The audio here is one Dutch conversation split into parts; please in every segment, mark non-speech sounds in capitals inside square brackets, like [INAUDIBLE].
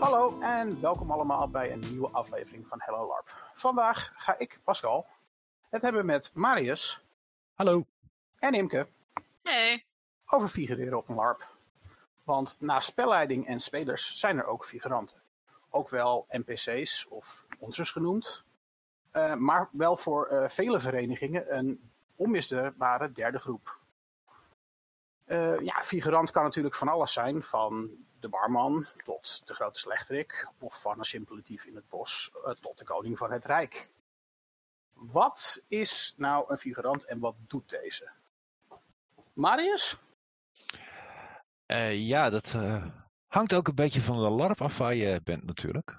Hallo en welkom allemaal bij een nieuwe aflevering van Hello LARP. Vandaag ga ik, Pascal, het hebben met Marius. Hallo. En Imke. Hey. Over figureren op een LARP. Want na spelleiding en spelers zijn er ook figuranten. Ook wel NPC's of monsters genoemd. Uh, maar wel voor uh, vele verenigingen een onmisbare derde groep. Uh, ja, figurant kan natuurlijk van alles zijn. Van de barman tot de grote slechterik. Of van een simpele dief in het bos tot de koning van het rijk. Wat is nou een figurant en wat doet deze? Marius? Uh, ja, dat uh, hangt ook een beetje van de LARP af waar je bent natuurlijk.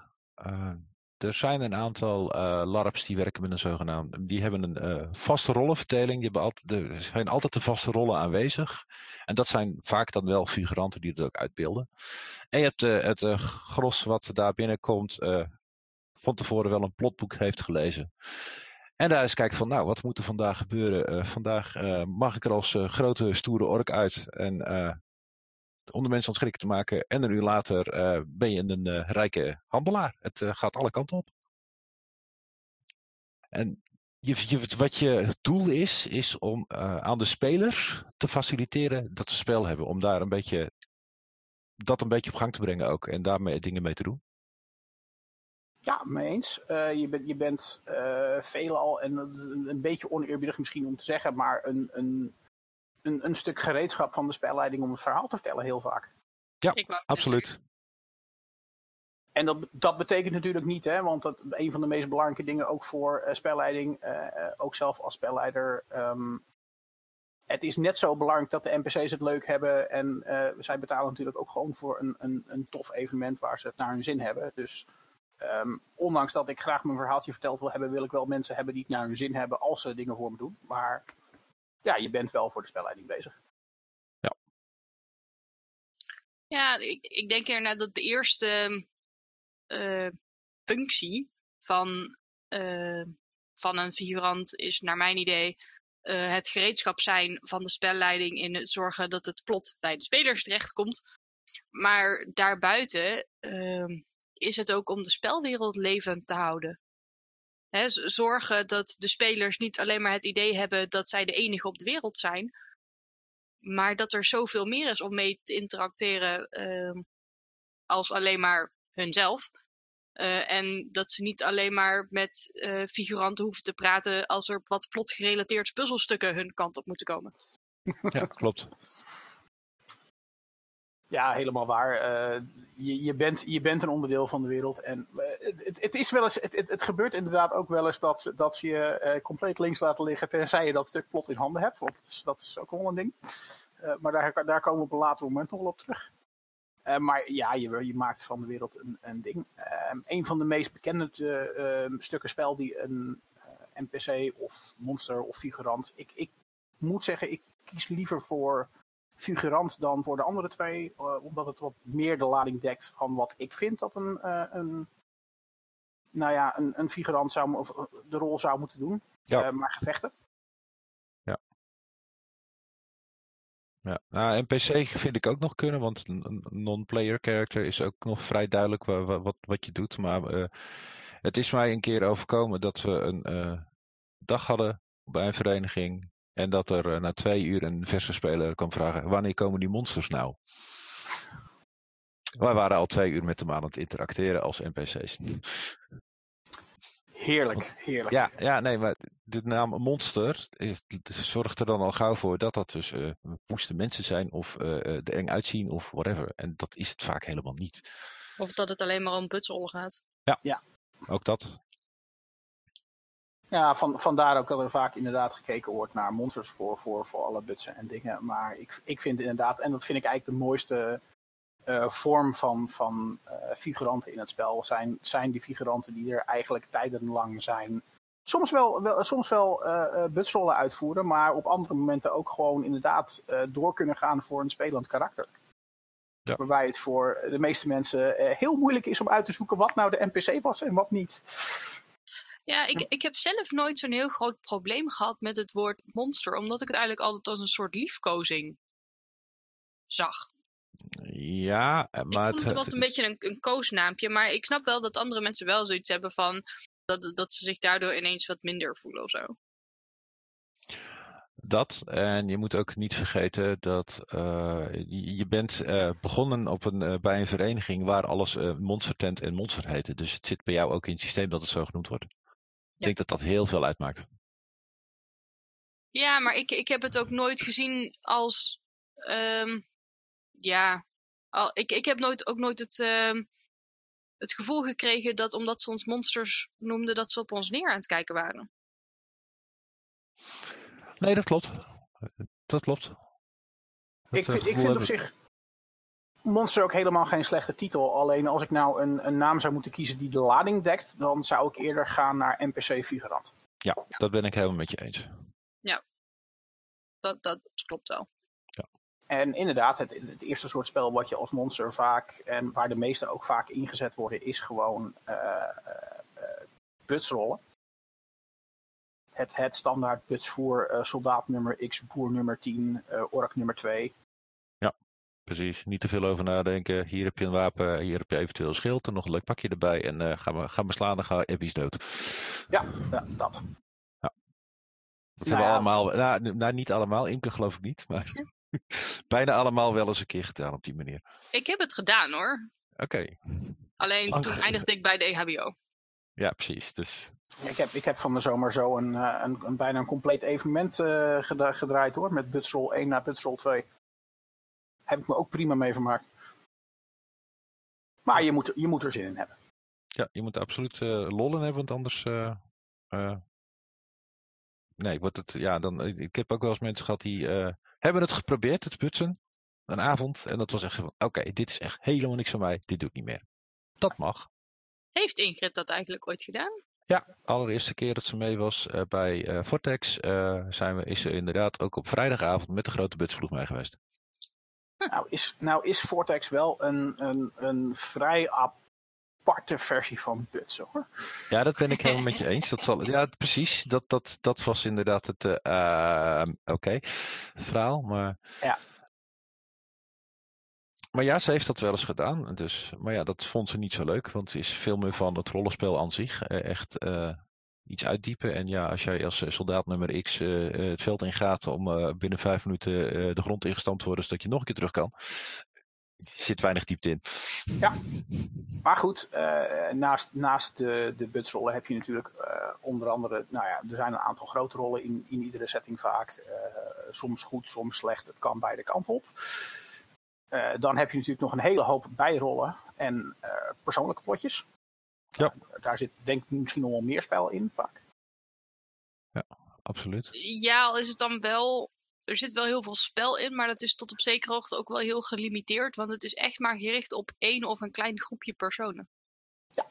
Er zijn een aantal LARPs die werken met een zogenaamde, die hebben een vaste rollenverdeling. Die er zijn altijd de vaste rollen aanwezig. En dat zijn vaak dan wel figuranten die het ook uitbeelden. En je hebt het gros wat daar binnenkomt, van tevoren wel een plotboek heeft gelezen. En daar eens kijken van, nou, wat moet er vandaag gebeuren? Vandaag mag ik er als grote, stoere ork uit en om de mensen ontschrikken te maken. En een uur later ben je een rijke handelaar. Het gaat alle kanten op. En je, je, wat je doel is, is om aan de spelers te faciliteren dat ze spel hebben. Om daar een beetje, dat een beetje op gang te brengen ook. En daarmee dingen mee te doen. Ja, mee eens. Je, bent, je bent uh, veelal, en een beetje oneerbiedig misschien om te zeggen, maar een, een, een, een stuk gereedschap van de spelleiding om het verhaal te vertellen, heel vaak. Ja, absoluut. En dat, dat betekent natuurlijk niet, hè, want dat een van de meest belangrijke dingen ook voor uh, spelleiding, ook zelf als spelleider, um, het is net zo belangrijk dat de NPC's het leuk hebben. En zij betalen natuurlijk ook gewoon voor een, een, een tof evenement waar ze het naar hun zin hebben. Dus Um, ondanks dat ik graag mijn verhaaltje verteld wil hebben, wil ik wel mensen hebben die het naar hun zin hebben als ze dingen voor me doen. Maar ja, je bent wel voor de spelleiding bezig. Ja. Ja, ik, ik denk inderdaad dat de eerste uh, functie van, uh, van een figurant is, naar mijn idee, uh, het gereedschap zijn van de spelleiding in het zorgen dat het plot bij de spelers terechtkomt. Maar daarbuiten ehm, is het ook om de spelwereld levend te houden. He, zorgen dat de spelers niet alleen maar het idee hebben dat zij de enige op de wereld zijn, maar dat er zoveel meer is om mee te interacteren uh, als alleen maar hunzelf. Uh, en dat ze niet alleen maar met uh, figuranten hoeven te praten als er wat plotgerelateerd puzzelstukken hun kant op moeten komen. Ja, klopt. Ja, helemaal waar. Uh, je, je, bent, je bent een onderdeel van de wereld. En uh, het, het, is wel eens, het, het, gebeurt inderdaad ook wel eens dat, dat ze je uh, compleet links laten liggen. Tenzij je dat stuk plot in handen hebt. Want dat is, dat is ook wel een ding. maar daar, daar komen we op een later moment nog wel op terug. maar ja, je, je, maakt van de wereld een, een ding. Ehm, een van de meest bekende ehm, stukken spel die een NPC of monster of figurant. Ik, ik moet zeggen, ik kies liever voor figurant dan voor de andere twee. Uh, omdat het wat meer de lading dekt van wat ik vind dat een, uh, een nou ja, een, een figurant zou, of de rol zou moeten doen. Ja. Maar gevechten. Ja. Ja, nou, NPC vind ik ook nog kunnen, want een non-player character is ook nog vrij duidelijk wat, wat, wat je doet. Maar het is mij een keer overkomen dat we een dag hadden bij een vereniging en dat er na twee uur een verse speler kan vragen: wanneer komen die monsters nou? Wij waren al twee uur met hem aan het interacteren als NPC's. Heerlijk, heerlijk. Ja, ja, nee, maar de naam monster zorgt er dan al gauw voor dat dat dus uh, moesten mensen zijn of uh, er eng uitzien of whatever. En dat is het vaak helemaal niet. Of dat het alleen maar om butsel gaat. Ja, ja, ook dat. Ja, van, vandaar ook dat er vaak inderdaad gekeken wordt naar monsters voor, voor, voor alle butsen en dingen. Maar ik, ik vind inderdaad, en dat vind ik eigenlijk de mooiste uh, vorm van, van uh, figuranten in het spel, zijn, zijn die figuranten die er eigenlijk tijdenlang zijn. Soms wel, wel, soms wel uh, butsrollen uitvoeren, maar op andere momenten ook gewoon inderdaad door kunnen gaan voor een spelend karakter. Ja. Waarbij het voor de meeste mensen heel moeilijk is om uit te zoeken wat nou de NPC was en wat niet. Ja, ik, ik heb zelf nooit zo'n heel groot probleem gehad met het woord monster, omdat ik het eigenlijk altijd als een soort liefkozing zag. Ja, maar ik vond het, het wat een beetje een, een koosnaampje. Maar ik snap wel dat andere mensen wel zoiets hebben van... Dat, dat ze zich daardoor ineens wat minder voelen of zo. Dat, en je moet ook niet vergeten dat uh, je, bent uh, begonnen op een, uh, bij een vereniging waar alles Monster Tent en Monster heette. Dus het zit bij jou ook in het systeem dat het zo genoemd wordt. Ja. Ik denk dat dat heel veel uitmaakt. Ja, maar ik, ik heb het ook nooit gezien als. Um, ja, al, ik, ik heb nooit, ook nooit het, uh, het gevoel gekregen dat omdat ze ons monsters noemden, dat ze op ons neer aan het kijken waren. Nee, dat klopt. Dat klopt. ik vind, ik vind op zich Monster ook helemaal geen slechte titel. Alleen als ik nou een, een naam zou moeten kiezen die de lading dekt, dan zou ik eerder gaan naar NPC Figurant. Ja, dat ben ik helemaal met je eens. Ja, dat, dat klopt wel. Ja. En inderdaad, het, het eerste soort spel wat je als monster vaak, en waar de meeste ook vaak ingezet worden, is gewoon uh, uh, butsrollen het, het standaard putsvoer uh, soldaat nummer X, boer nummer 10, uh, ork nummer 2. Precies. Niet te veel over nadenken. Hier heb je een wapen, hier heb je eventueel een schild en nog een leuk pakje erbij. En uh, ga, maar, ga maar slaan, dan gaan Ebbies dood. Ja, ja dat. Ja. Dat nou hebben ja. allemaal, nou, nou, niet allemaal, Imke geloof ik niet, maar [LAUGHS] bijna allemaal wel eens een keer gedaan op die manier. Ik heb het gedaan hoor. Oké. Okay. Alleen Lang... toen eindigde ik bij de EHBO. Ja, precies. Dus ik heb, ik heb van de zomer zo een, een, een bijna een compleet evenement uh, gedraaid hoor. Met Butsrol 1 naar Butsrol 2. Heb ik me ook prima mee vermaakt. Maar je moet, je moet er zin in hebben. Ja, je moet absoluut uh, lol in hebben, want anders. Uh, nee, wordt het. Ja, dan, ik heb ook wel eens mensen gehad die hebben het geprobeerd, het putsen. Een avond. En dat was echt van: oké, dit is echt helemaal niks van mij. Dit doe ik niet meer. Dat mag. Heeft Ingrid dat eigenlijk ooit gedaan? Ja, de allereerste keer dat ze mee was uh, bij uh, Vortex uh, zijn we, is ze inderdaad ook op vrijdagavond met de grote butsvloeg mee geweest. Nou is, nou is Vortex wel een, een, een vrij aparte versie van Buts hoor. Ja, dat ben ik helemaal met je eens. Dat zal, ja, precies. Dat, dat, dat was inderdaad het oké okay, verhaal. Maar ja. Maar ja, ze heeft dat wel eens gedaan. Dus, maar ja, dat vond ze niet zo leuk. Want het is veel meer van het rollenspel aan zich. Echt uh, iets uitdiepen. En ja, als jij als soldaat nummer X uh, het veld ingaat om uh, binnen vijf minuten de grond ingestampt te worden, zodat je nog een keer terug kan. Zit weinig diepte in. Ja, maar goed, naast, naast de, de butsrollen heb je natuurlijk onder andere, nou ja, er zijn een aantal grote rollen in, in iedere setting vaak. soms goed, soms slecht. Het kan beide kanten op. Dan heb je natuurlijk nog een hele hoop bijrollen en persoonlijke potjes. Ja. Uh, daar zit denk ik misschien nog wel meer spel in vaak. Ja, absoluut. Ja, al is het dan wel... Er zit wel heel veel spel in, maar dat is tot op zekere hoogte ook wel heel gelimiteerd. Want het is echt maar gericht op één of een klein groepje personen. Ja.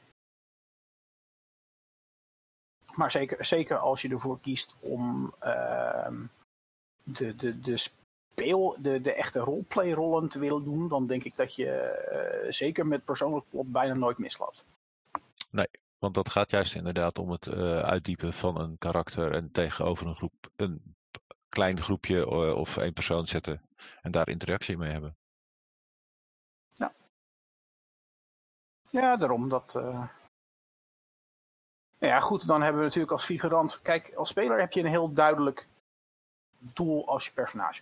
Maar zeker, zeker als je ervoor kiest om ehm, de, de, de speel, de, de echte roleplay-rollen te willen doen, dan denk ik dat je uh, zeker met persoonlijk plot bijna nooit misloopt. Nee, want dat gaat juist inderdaad om het uh, uitdiepen van een karakter en tegenover een groep, een klein groepje of één persoon zetten en daar interactie mee hebben. Ja, ja daarom dat. Ja, goed, dan hebben we natuurlijk als figurant. Kijk, als speler heb je een heel duidelijk doel als je personage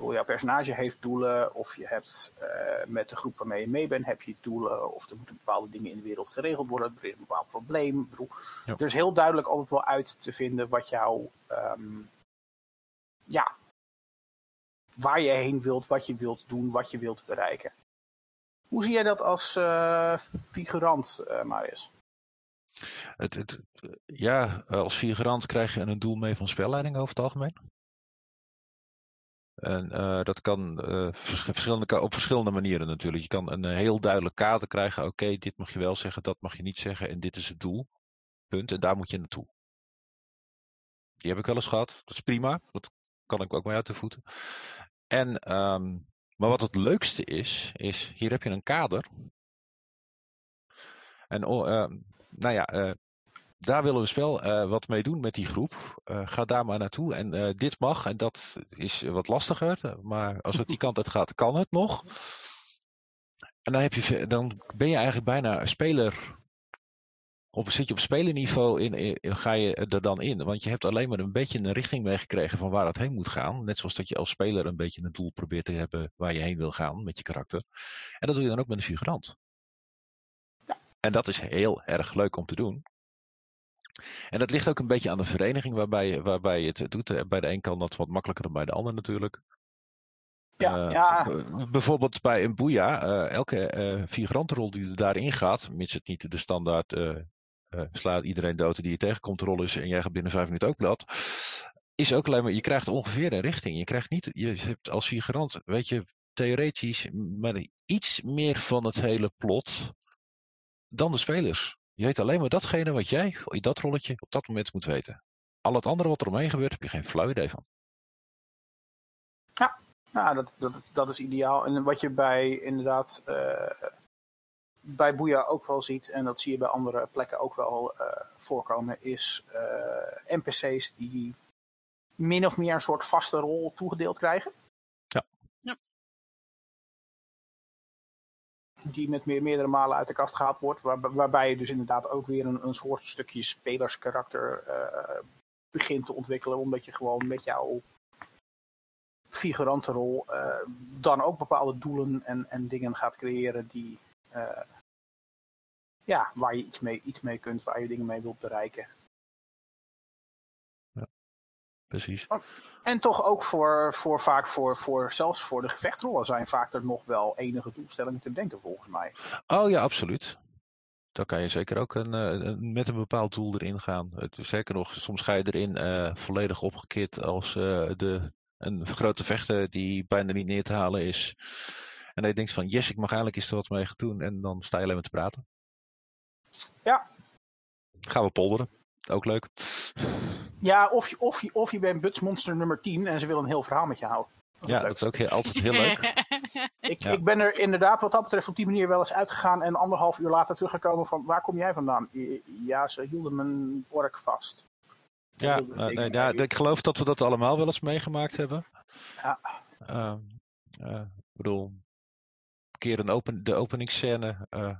jouw personage heeft doelen, of je hebt uh, met de groep waarmee je mee bent, heb je doelen, of er moeten bepaalde dingen in de wereld geregeld worden, er is een bepaald probleem. Bedoel, ja. Is heel duidelijk altijd wel uit te vinden wat jouw, um, ja, waar je heen wilt, wat je wilt doen, wat je wilt bereiken. Hoe zie jij dat als uh, figurant, uh, Marius? Het, het, ja, als figurant krijg je een doel mee van spelleiding over het algemeen. En uh, dat kan uh, verschillende, op verschillende manieren natuurlijk. Je kan een heel duidelijk kader krijgen. Oké, dit mag je wel zeggen, dat mag je niet zeggen. En dit is het doel. Punt. En daar moet je naartoe. Die heb ik wel eens gehad. Dat is prima. Dat kan ik ook mee uit de voeten. En, um, maar wat het leukste is, is hier heb je een kader. En uh, nou ja, daar willen we spel uh, wat mee doen met die groep. Uh, ga daar maar naartoe. En uh, dit mag en dat is wat lastiger. Maar als het die kant uit gaat, kan het nog. En dan, heb je, dan ben je eigenlijk bijna speler. Of zit je op spelerniveau in, in, ga je er dan in? Want je hebt alleen maar een beetje een richting meegekregen van waar het heen moet gaan. Net zoals dat je als speler een beetje een doel probeert te hebben waar je heen wil gaan met je karakter. En dat doe je dan ook met een figurant. En dat is heel erg leuk om te doen. En dat ligt ook een beetje aan de vereniging waarbij, waarbij je het doet. Bij de een kan dat wat makkelijker dan bij de ander natuurlijk. Ja, uh, ja. Bijvoorbeeld bij een boeia, uh, elke uh, figurantenrol die er daarin gaat, mits het niet de standaard slaat iedereen dood die je tegenkomt rol is en jij gaat binnen vijf minuten ook plat, is ook alleen maar, je krijgt ongeveer een richting. Je krijgt niet, je hebt als figurant, weet je, theoretisch, maar iets meer van het hele plot dan de spelers. Je weet alleen maar datgene wat jij in dat rolletje op dat moment moet weten. Al het andere wat er omheen gebeurt, heb je geen flauw idee van. Ja, nou, dat, dat, dat is ideaal. En wat je bij inderdaad uh, bij Boeia ook wel ziet, en dat zie je bij andere plekken ook wel uh, voorkomen, is uh, NPC's die min of meer een soort vaste rol toegedeeld krijgen. Die met meer, meerdere malen uit de kast gehaald wordt. Waar, waarbij je dus inderdaad ook weer een, een soort stukje spelerskarakter uh, begint te ontwikkelen. Omdat je gewoon met jouw figurantenrol uh, dan ook bepaalde doelen en, en dingen gaat creëren die, uh, ja, waar je iets mee, iets mee kunt, waar je dingen mee wilt bereiken precies. En toch ook voor, voor vaak voor, voor, zelfs voor de gevechtrollen zijn vaak er nog wel enige doelstellingen te denken volgens mij. Oh ja, absoluut. Dan kan je zeker ook een, eh, een, met een bepaald doel erin gaan. Het, zeker nog, soms ga je erin uh, volledig opgekit als uh, de, een grote vechter die bijna niet neer te halen is. En dan je denkt van, yes, ik mag eigenlijk eens er wat mee gaan doen. En dan sta je alleen maar te praten. Ja. Gaan we polderen. Ook leuk. Ja, of je, of je, of je bent Butsmonster nummer 10 en ze willen een heel verhaal met je houden. Dat ja, dat is ook heel, altijd heel leuk. [LAUGHS] ik, ik ben er inderdaad wat dat betreft op die manier wel eens uitgegaan en anderhalf uur later teruggekomen van waar kom jij vandaan? Ja, ze hielden mijn ork vast. Ja, uh, nee, ja, ik geloof dat we dat allemaal wel eens meegemaakt hebben. Ja. Uh, uh, ik bedoel, een keer een open, de openingsscène uh,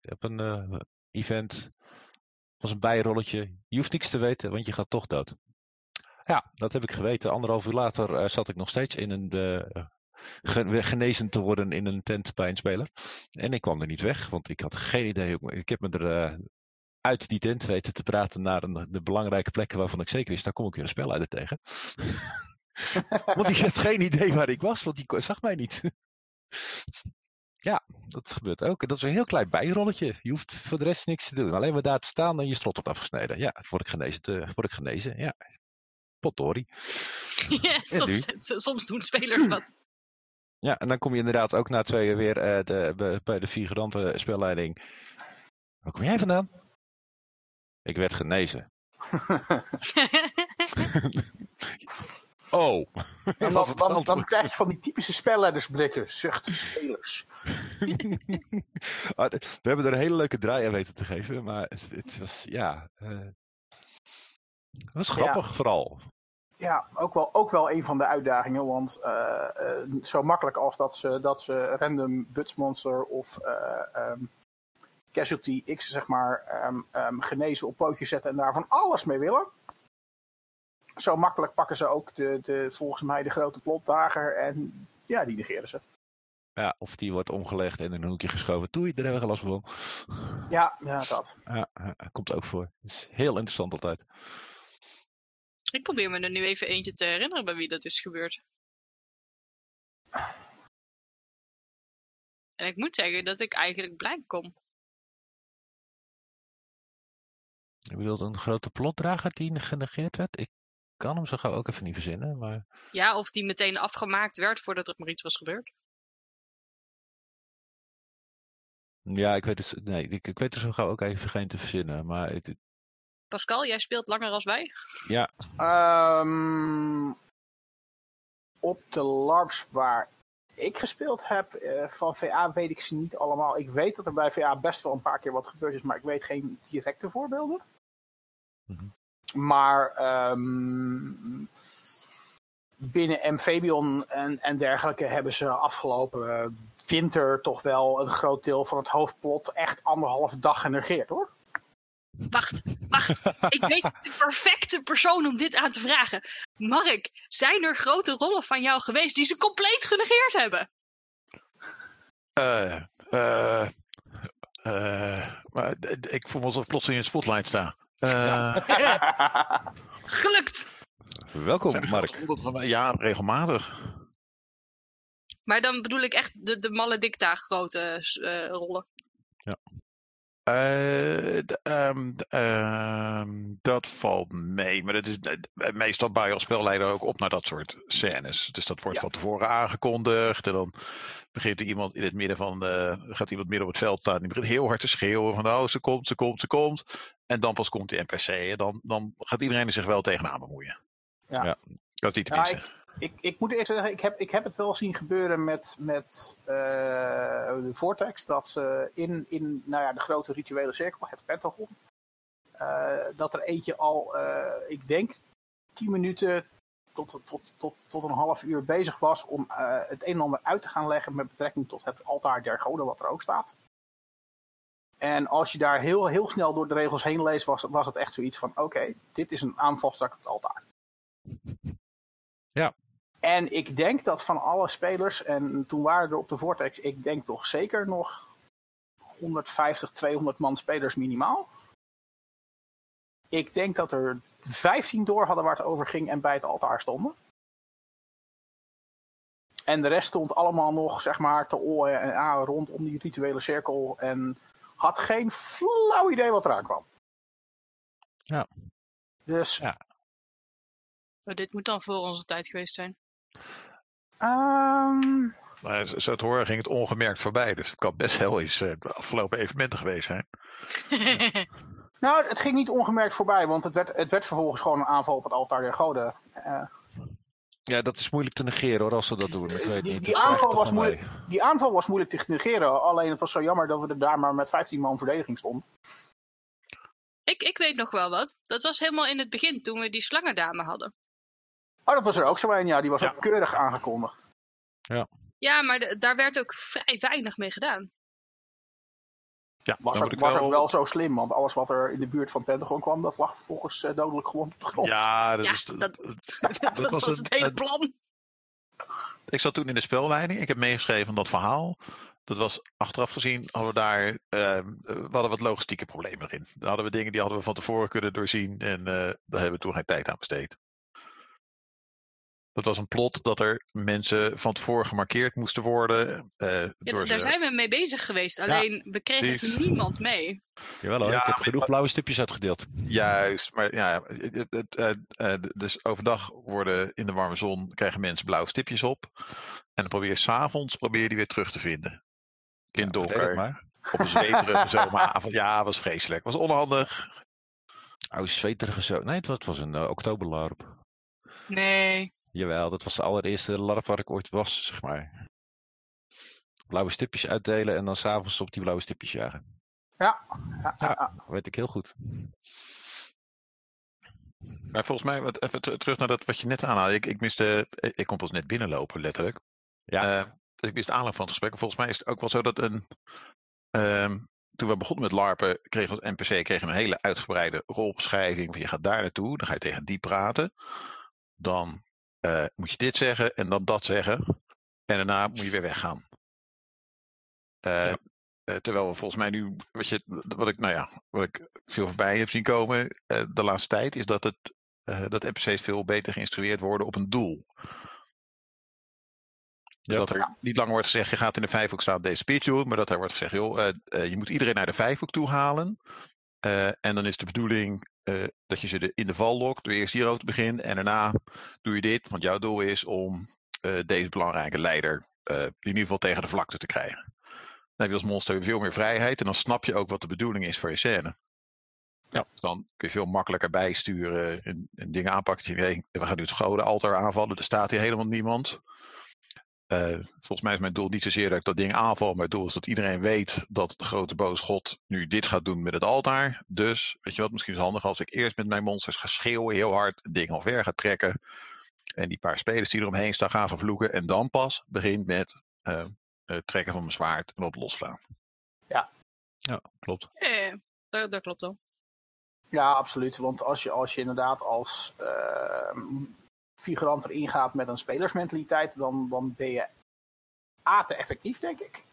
op een event was een bijrolletje. Je hoeft niks te weten, want je gaat toch dood. Ja, dat heb ik geweten. Anderhalf uur later uh, zat ik nog steeds in een. Uh, genezen te worden in een tent bij een speler. En ik kwam er niet weg, want ik had geen idee. Ik heb me er uit die tent weten te praten naar de belangrijke plekken waarvan ik zeker wist, daar kom ik weer een spel uit tegen. [LAUGHS] want ik had geen idee waar ik was, want die zag mij niet. Ja, dat gebeurt ook. Dat is een heel klein bijrolletje. Je hoeft voor de rest niks te doen. Alleen maar daar te staan en je strot wordt afgesneden. Ja, word ik genezen. Te, word ik genezen. Ja, potdorie. [LAUGHS] Ja, soms, soms doen spelers wat. Ja, en dan kom je inderdaad ook na twee weer uh, de, bij de figurante spelleiding. Waar kom jij vandaan? Ik werd genezen. [LAUGHS] [LAUGHS] Oh. [LAUGHS] Dan, dan, dan, krijg je van die typische spelleidersblikken. Zucht spelers. [LAUGHS] Ah, we hebben er een hele leuke draai aan weten te geven. Maar het, het was, ja... Uh, het was grappig vooral. Ja, ook wel, ook wel een van de uitdagingen. Want uh, uh, zo makkelijk als dat ze, dat ze random Butsmonster of um, Casualty X zeg maar um, um, genezen op pootjes zetten en daar van alles mee willen zo makkelijk pakken ze ook de, de, volgens mij de grote plotdager en ja, die negeren ze. Ja, of die wordt omgelegd en in een hoekje geschoven. Doei, daar hebben we last van. Ja, ja, dat. Ja, komt ook voor. Het is heel interessant altijd. Ik probeer me er nu even eentje te herinneren bij wie dat is gebeurd. En ik moet zeggen dat ik eigenlijk blij kom. Je bedoelt een grote plotdrager die genegeerd werd? Ik kan hem zo gauw ook even niet verzinnen. Maar... Ja, of die meteen afgemaakt werd voordat er maar iets was gebeurd. Ja, ik weet, dus, nee, ik, ik weet er zo gauw ook even geen te verzinnen. Maar het... Pascal, jij speelt langer als wij? Ja. Um, op de LARPs waar ik gespeeld heb uh, van VA weet ik ze niet allemaal. Ik weet dat er bij VA best wel een paar keer wat gebeurd is, maar ik weet geen directe voorbeelden. Mhm. Maar ehm, binnen Amphibion en, en dergelijke hebben ze afgelopen winter toch wel een groot deel van het hoofdplot echt anderhalve dag genegeerd hoor. Wacht, wacht. Ik weet de perfecte persoon om dit aan te vragen. Mark, zijn er grote rollen van jou geweest die ze compleet genegeerd hebben? Eh, eh, eh, ik voel me alsof ik plots in een spotlight sta. Eh, [LAUGHS] Gelukt! Welkom, Mark. Ja, regelmatig. Maar dan bedoel ik echt de, de maledicta grote eh, rollen. Eh, d- ehm, ehm, dat valt mee. Maar dat is, eh, meestal bouw je als spelleider ook op naar dat soort scènes. Dus dat wordt Ja. van tevoren aangekondigd. En dan begint er iemand in het midden van de, gaat iemand midden op het veld staan. Die begint heel hard te schreeuwen van oh, ze komt, ze komt, ze komt. En dan pas komt die NPC. En dan, dan gaat iedereen er zich wel tegenaan bemoeien. Ja. Ja. Dat is niet te Ja, missen. ik, ik moet eerst zeggen, ik heb, ik heb het wel zien gebeuren met, met eh, de Vortex. Dat ze in, in nou ja, de grote rituele cirkel, het Pentagon, eh, dat er eentje al, eh, ik denk, 10 minuten tot, tot, tot, tot een half uur bezig was om eh, het een en ander uit te gaan leggen met betrekking tot het altaar der goden, wat er ook staat. En als je daar heel, heel snel door de regels heen leest, was, was het echt zoiets van: oké, dit is een aanvalstak op het altaar. Ja. En ik denk dat van alle spelers, en toen waren er op de Vortex, ik denk toch zeker nog 150, 200 man spelers minimaal. Ik denk dat er 15 door hadden waar het over ging en bij het altaar stonden. En de rest stond allemaal nog, zeg maar, te oren en aan rondom die rituele cirkel. En had geen flauw idee wat eraan kwam. Ja. Dus, Ja. Dit moet dan voor onze tijd geweest zijn. ehm, Maar zo zo te horen ging het ongemerkt voorbij. Dus het kan best wel eens eh, de afgelopen evenementen geweest zijn. [LAUGHS] nou, het ging niet ongemerkt voorbij, want het werd, het werd vervolgens gewoon een aanval op het altaar der goden. Eh, Ja, dat is moeilijk te negeren hoor, als ze dat doen. Ik weet Die- niet. die aanval was mee. moeilijk. die aanval was moeilijk te negeren, alleen het was zo jammer dat we er daar maar met 15 man verdediging stonden. ik, ik weet nog wel wat. Dat was helemaal in het begin, toen we die slangendame hadden. Oh, dat was er ook zo een, ja, die was Ja. ook keurig aangekondigd. Ja, maar de- daar werd ook vrij weinig mee gedaan. Ja, Was, ook, was wel- ook wel zo slim, want alles wat er in de buurt van Pentagon kwam, dat lag vervolgens eh, dodelijk gewoon op de grond. Ja, dat Ja, is, dat- [LAUGHS] dat, Dat, was was, een- het hele plan. Ik zat toen in de spelleiding. Ik heb meegeschreven dat verhaal. Dat was achteraf gezien hadden we daar ehm, we hadden wat logistieke problemen erin. Dan hadden we dingen die hadden we van tevoren kunnen doorzien en eh, daar hebben we toen geen tijd aan besteed. Dat was een plot dat er mensen van tevoren gemarkeerd moesten worden. eh, Ja, door daar ze- zijn we mee bezig geweest. Alleen we kregen niemand mee. Jawel hoor, Ja, ik heb maar- genoeg blauwe stipjes uitgedeeld. Juist, maar ja, het, het, eh, eh, dus overdag worden in de warme zon krijgen mensen blauwe stipjes op. En dan probeer je s'avonds probeer je die weer terug te vinden. In donker. Op een zweterige [LAUGHS] zomeravond. Ja, was vreselijk. Was onhandig. Oh, zweterige zo. Nee, het was, het was een uh, oktoberlarp. Nee. Jawel, dat was de allereerste larp waar ik ooit was, zeg maar. Blauwe stipjes uitdelen en dan s'avonds op die blauwe stipjes jagen. Ja, ja, Ja. ja. Weet ik heel goed. Maar volgens mij, wat, even ter- terug naar dat wat je net aanhaalde. Ik, ik miste, ik kon pas net binnenlopen, letterlijk. Ja. Eh, dus ik wist de aanloop van het gesprek. Volgens mij is het ook wel zo dat een. ehm, toen we begonnen met LARPen, kregen we als NPC kregen een hele uitgebreide rolbeschrijving. Van je gaat daar naartoe, dan ga je tegen die praten. Dan eh, moet je dit zeggen en dan dat zeggen. En daarna moet je weer weggaan. Eh, Ja. eh, terwijl we volgens mij nu, wat, je, wat, ik, nou ja, wat ik veel voorbij heb zien komen eh, de laatste tijd, is dat, het, eh, dat NPC's veel beter geïnstrueerd worden op een doel. Dus Ja. dat er niet langer wordt gezegd, je gaat in de vijfhoek staan deze speech doen, maar dat er wordt gezegd, joh, eh, eh, je moet iedereen naar de vijfhoek toe halen. Eh, en dan is de bedoeling eh, dat je ze de, in de val lokt door eerst hierover te beginnen. En daarna doe je dit, want jouw doel is om eh, deze belangrijke leider eh, in ieder geval tegen de vlakte te krijgen. Dan heb je als monster veel meer vrijheid en dan snap je ook wat de bedoeling is voor je scène. Ja. Dus dan kun je veel makkelijker bijsturen en, en dingen aanpakken. Je denkt, we gaan nu het godenaltaar aanvallen, er staat hier helemaal niemand. Eh, volgens mij is mijn doel niet zozeer dat ik dat ding aanval. Mijn doel is dat iedereen weet dat de grote boze god nu dit gaat doen met het altaar. Dus, weet je wat, misschien is het handig als ik eerst met mijn monsters ga schreeuwen, heel hard, het ding ver ga trekken. En die paar spelers die eromheen staan gaan vervloeken. En dan pas begint met uh, het trekken van mijn zwaard en op losslaan. Ja, klopt. Ja, dat, dat klopt wel. Ja, absoluut. Want als je, als je inderdaad als uh, figurant erin gaat met een spelersmentaliteit, dan, dan ben je A te effectief, denk ik.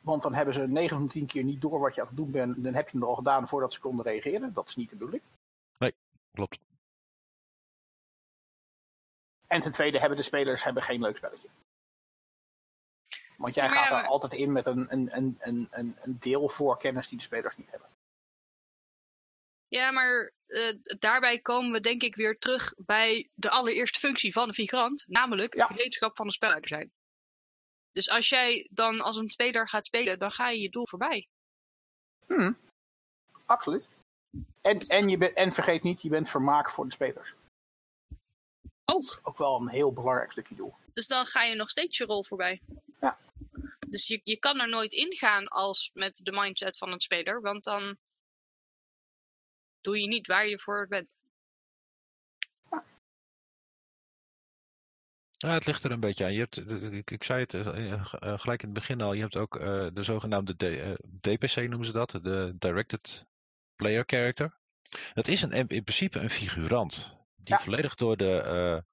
Want dan hebben ze 9 van 10 keer niet door wat je aan het doen bent. Dan heb je het al gedaan voordat ze konden reageren. Dat is niet de bedoeling. Nee, klopt. En ten tweede hebben de spelers hebben geen leuk spelletje. Want jij gaat er altijd in met een, een, een, een, een deel voorkennis die de spelers niet hebben. Ja, maar uh, daarbij komen we denk ik weer terug bij de allereerste functie van een figurant, namelijk ja. gereedschap van de speler zijn. Dus als jij dan als een speler gaat spelen, dan ga je je doel voorbij. Hmm. Absoluut. En, en, je en vergeet niet, je bent vermaak voor de spelers. Oh. ook wel een heel belangrijk stukje doel. Dus dan ga je nog steeds je rol voorbij. Ja. Dus je, je kan er nooit ingaan als met de mindset van een speler, want dan doe je niet waar je voor bent. Ja, het ligt er een beetje aan. Je hebt, ik, ik zei het eh, eh, gelijk in het begin al, je hebt ook uh, de zogenaamde D, DPC noemen ze dat, de Directed Player Character. Dat is een, in principe een figurant die Ja. volledig door de,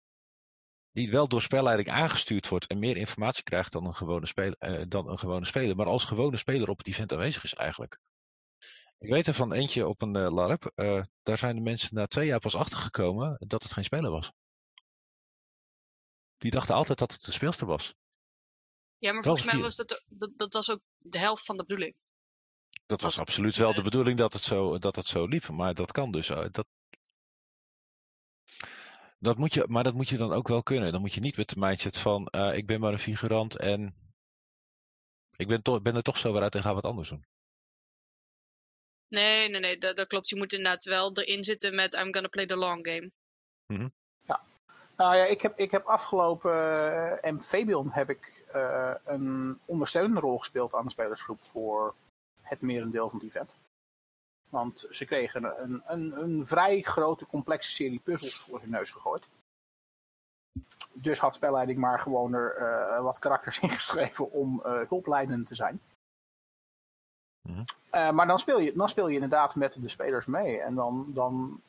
die wel door spelleiding aangestuurd wordt en meer informatie krijgt dan een gewone speler, dan een gewone speler, maar als gewone speler op het event aanwezig is eigenlijk. Ik weet er van eentje op een uh, LARP. Uh, daar zijn de mensen na twee jaar pas achtergekomen dat het geen speler was. Die dachten altijd dat het een speelster was. Ja, maar volgens mij was dat, dat, dat was ook de helft van de bedoeling. Dat was absoluut wel de bedoeling dat het zo, dat het zo liep. Maar dat kan dus. Dat, dat moet je, maar dat moet je dan ook wel kunnen. Dan moet je niet met de mindset van ik ben maar een figurant en ik ben, to ben er toch zo weer uit en ga wat anders doen. Nee, nee, nee, dat, dat, klopt. Je moet inderdaad wel erin zitten met I'm gonna play the long game. Mm -hmm. Ja. Nou ja, ik heb, ik heb afgelopen uh, Amphibian heb ik uh, een ondersteunende rol gespeeld aan de spelersgroep voor het merendeel van het event. Want ze kregen een, een, een vrij grote, complexe serie puzzels voor hun neus gegooid. Dus had spelleiding maar gewoon er uh, wat karakters [LAUGHS] ingeschreven om hulpleidend te zijn. Mm -hmm. Uh, maar dan speel, je, dan speel je inderdaad met de spelers mee. En dan, dan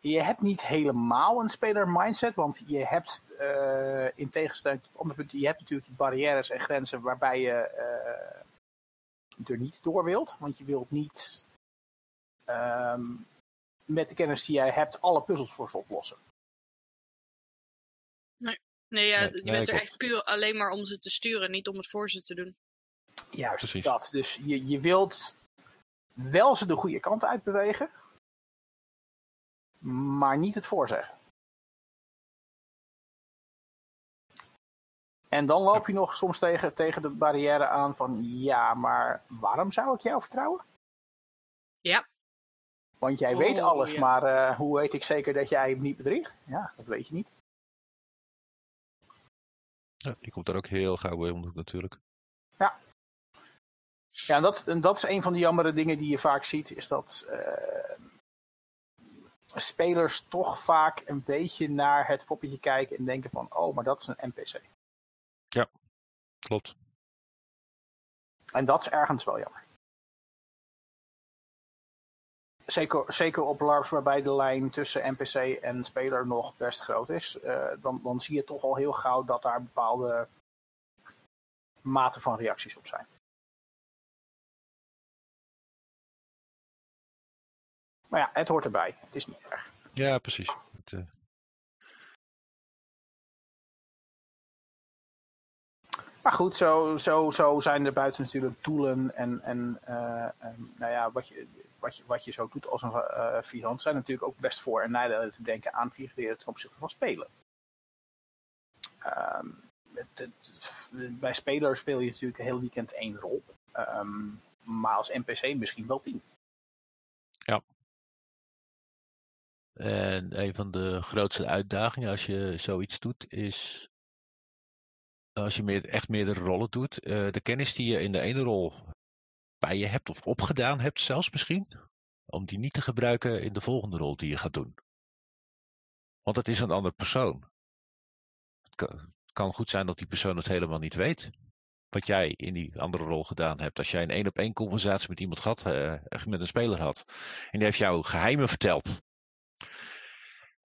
je hebt niet helemaal een speler mindset, want je hebt uh, in tegenstelling tot andere punten, je hebt natuurlijk die barrières en grenzen waarbij je uh, er niet door wilt. Want je wilt niet um, met de kennis die jij hebt alle puzzels voor ze oplossen. Nee, nee, ja, nee, je bent er echt puur alleen maar om ze te sturen, niet om het voor ze te doen. Juist Precies. dat. Dus je, je wilt wel ze de goede kant uitbewegen, maar niet het voorzeggen. En dan loop je nog soms tegen, tegen de barrière aan van ja, maar waarom zou ik jou vertrouwen? Ja. Want jij Oh, weet alles, ja. maar uh, hoe weet ik zeker dat jij hem niet bedriegt? Ja, dat weet je niet. Ja, die komt er ook heel gauw bij om natuurlijk. Ja. Ja, en dat, en dat is een van de jammere dingen die je vaak ziet, is dat uh, spelers toch vaak een beetje naar het poppetje kijken en denken van, oh, maar dat is een NPC. Ja, klopt. En dat is ergens wel jammer. Zeker, zeker op LARPs waarbij de lijn tussen NPC en speler nog best groot is, uh, dan, dan zie je toch al heel gauw dat daar bepaalde mate van reacties op zijn. Maar ja, het hoort erbij. Het is niet erg. Ja, precies. Het, uh... Maar goed, zo, zo, zo zijn er buiten natuurlijk doelen en, en uh, um, nou ja, wat je, wat, je, wat je zo doet als een uh, figurant zijn natuurlijk ook best voor- en nadelen te denken aan figureren ten opzichte van spelen. Um, het, het, bij spelers speel je natuurlijk een heel weekend één rol. Um, maar als NPC misschien wel tien. Ja. En een van de grootste uitdagingen als je zoiets doet, is als je meer, echt meerdere rollen doet, uh, de kennis die je in de ene rol bij je hebt of opgedaan hebt zelfs misschien, om die niet te gebruiken in de volgende rol die je gaat doen. Want het is een andere persoon. Het kan, goed zijn dat die persoon het helemaal niet weet. Wat jij in die andere rol gedaan hebt. Als jij een één op één conversatie met iemand had, uh, met een speler had. En die heeft jou geheimen verteld.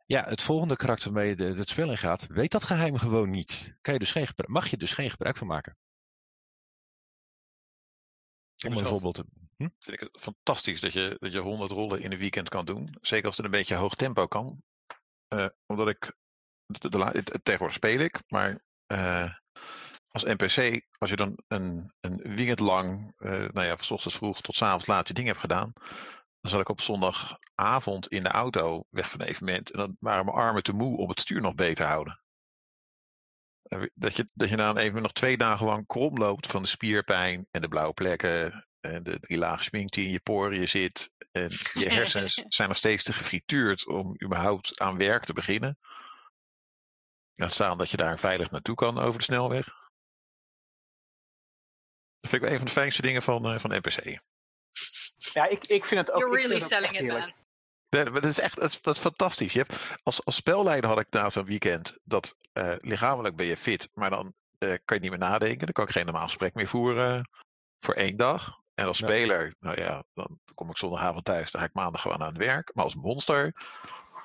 Ja, het volgende karakter waarmee je het spel in gaat, weet dat geheim gewoon niet. Kan je dus geen mag je dus geen gebruik van maken. Om een voorbeeld te. Hm? Vind ik het fantastisch dat je, dat je 100 rollen in een weekend kan doen. Zeker als het een beetje hoog tempo kan. Uh, omdat ik. De, de, tegenwoordig speel ik, maar uh, als NPC, als je dan een, een weekend lang, uh, nou ja, van ochtends vroeg tot s avonds laat je dingen hebt gedaan, dan zat ik op zondagavond in de auto weg van een evenement. En dan waren mijn armen te moe om het stuur nog beter te houden. Dat je, dat je na een even nog twee dagen lang krom loopt van de spierpijn en de blauwe plekken. En de drie lagen smink die in je poriën zit. En je hersens [LAUGHS] zijn nog steeds te gefrituurd om überhaupt aan werk te beginnen. Laat staan dat je daar veilig naartoe kan over de snelweg. Dat vind ik wel een van de fijnste dingen van, uh, van NPC. Ja, ik, ik vind het ook. You're really selling it, man. dat is echt dat is, dat is fantastisch. Je hebt, als, als spelleider had ik na zo'n weekend dat uh, lichamelijk ben je fit, maar dan uh, kan je niet meer nadenken. Dan kan ik geen normaal gesprek meer voeren voor één dag. En als speler, nou ja, dan kom ik zondagavond thuis, dan ga ik maandag gewoon aan het werk. Maar als monster,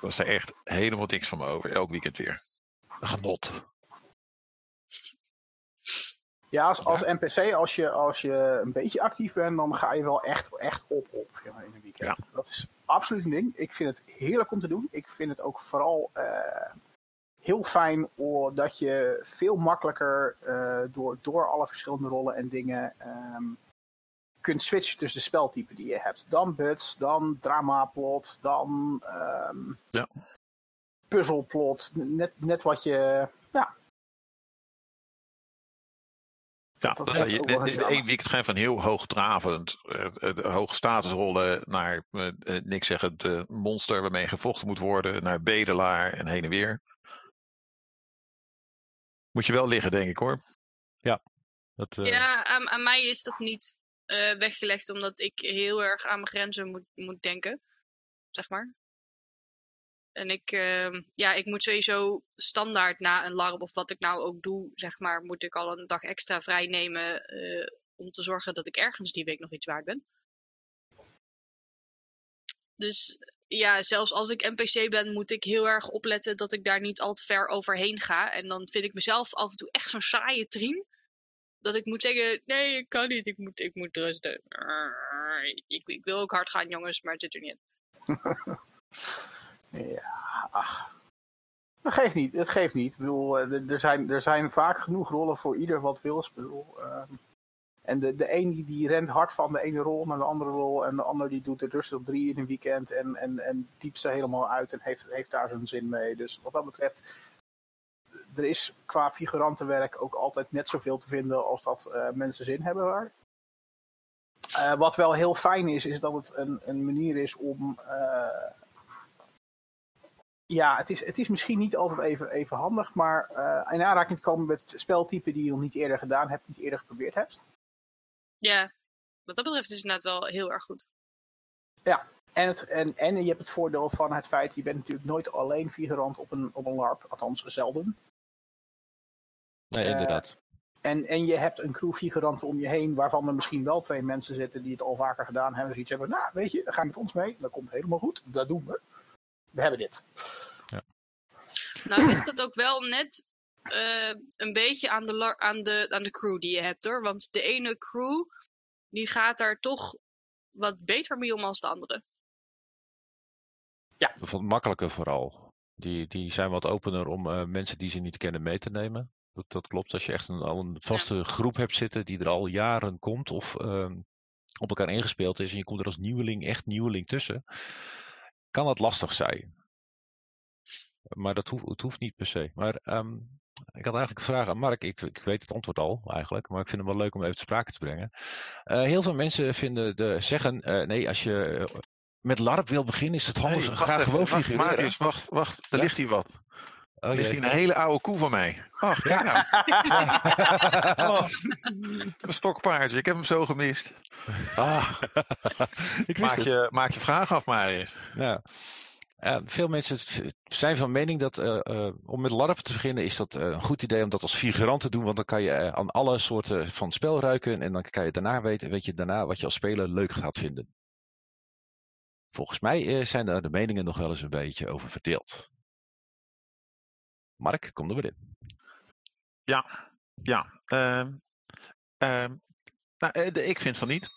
dan is er echt helemaal niks van me over. Elk weekend weer. Een genot. Ja, als, als NPC, als je, als je een beetje actief bent, dan ga je wel echt, echt op op in een weekend. Ja. Dat is absoluut een ding. Ik vind het heerlijk om te doen. Ik vind het ook vooral uh, heel fijn dat je veel makkelijker uh, door, door alle verschillende rollen en dingen um, kunt switchen tussen de speltypen die je hebt. Dan buts, dan dramaplot, dan um, ja. puzzelplot. Net, net wat je, ja, ja, dat, dat je, de, één week ga je van heel hoogdravend, uh, hoge statusrollen naar uh, niks zeggen, monster waarmee gevochten moet worden, naar bedelaar en heen en weer. Moet je wel liggen, denk ik hoor. Ja, dat, ja aan, aan, mij is dat niet weggelegd, omdat ik heel erg aan mijn grenzen moet, moet denken, zeg maar. En ik, uh, ja, ik moet sowieso standaard na een LARP of wat ik nou ook doe, zeg maar, moet ik al een dag extra vrij nemen uh, om te zorgen dat ik ergens die week nog iets waard ben. Dus ja, zelfs als ik NPC ben, moet ik heel erg opletten dat ik daar niet al te ver overheen ga. En dan vind ik mezelf af en toe echt zo'n saaie trien. Dat ik moet zeggen, nee, ik kan niet, ik moet, ik moet rusten. Ik, ik wil ook hard gaan, jongens, maar het zit er niet in. [LAUGHS] Ja, ach. Dat geeft niet, het geeft niet. Ik bedoel, eh, er zijn, er zijn vaak genoeg rollen voor ieder wat wil. Uh, en de, de een die, die rent hard van de ene rol naar de andere rol. En de ander die doet er rustig drie in een weekend. En, en, en diept ze helemaal uit en heeft, heeft daar zijn zin mee. Dus wat dat betreft, er is qua figurantenwerk ook altijd net zoveel te vinden als dat uh, mensen zin hebben waar. Uh, wat wel heel fijn is, is dat het een, een manier is om ja, het is, het is misschien niet altijd even, even handig, maar uh, in aanraking te komen met speltypen die je nog niet eerder gedaan hebt, niet eerder geprobeerd hebt. Ja, wat dat betreft is het inderdaad wel heel erg goed. Ja, en, het, en, en je hebt het voordeel van het feit, je bent natuurlijk nooit alleen figurant op een, op een LARP, althans zelden. Nee, inderdaad. Uh, en, en je hebt een crew figuranten om je heen, waarvan er misschien wel twee mensen zitten die het al vaker gedaan hebben. Zoiets hebben, nou weet je, ga met ons mee, dat komt helemaal goed, dat doen we we hebben dit. Ja. Nou ligt het ook wel net uh, een beetje aan de, aan, de, aan de crew die je hebt hoor. Want de ene crew, die gaat daar toch wat beter mee om als de andere. Ja. Wat makkelijker vooral. Die, die zijn wat opener om uh, mensen die ze niet kennen mee te nemen. Dat, dat klopt. Als je echt een, al een vaste ja. groep hebt zitten die er al jaren komt of uh, op elkaar ingespeeld is. En je komt er als nieuweling, echt nieuweling tussen kan het lastig zijn. Maar dat hoeft, het hoeft niet per se. Maar um, ik had eigenlijk een vraag aan Mark. Ik, ik, weet het antwoord al eigenlijk, maar ik vind het wel leuk om even te sprake te brengen. Uh, heel veel mensen vinden de, zeggen, uh, nee, als je met LARP wil beginnen, is het handig Hey, graag gewoon figureren. Marius, wacht, wacht. Er Ja? ligt hier wat. Jee. hier een hele oude koe van mij. Ach, kijk nou. Oh, een stokpaardje. Ik heb hem zo gemist. Ah, [LAUGHS] ik wist maak, het. je, maak je vraag af, Marius. Ja. Eh, veel mensen zijn van mening dat eh, eh, om met LARP te beginnen is dat eh, een goed idee om dat als figurant te doen. Want dan kan je aan alle soorten van spel ruiken. En dan kan je daarna weten, weet je daarna wat je als speler leuk gaat vinden. Volgens mij zijn daar de meningen nog wel eens een beetje over verdeeld. Mark, kom er weer in. Ja, ja. ehm, ehm, nou, eh, de- ik vind van niet.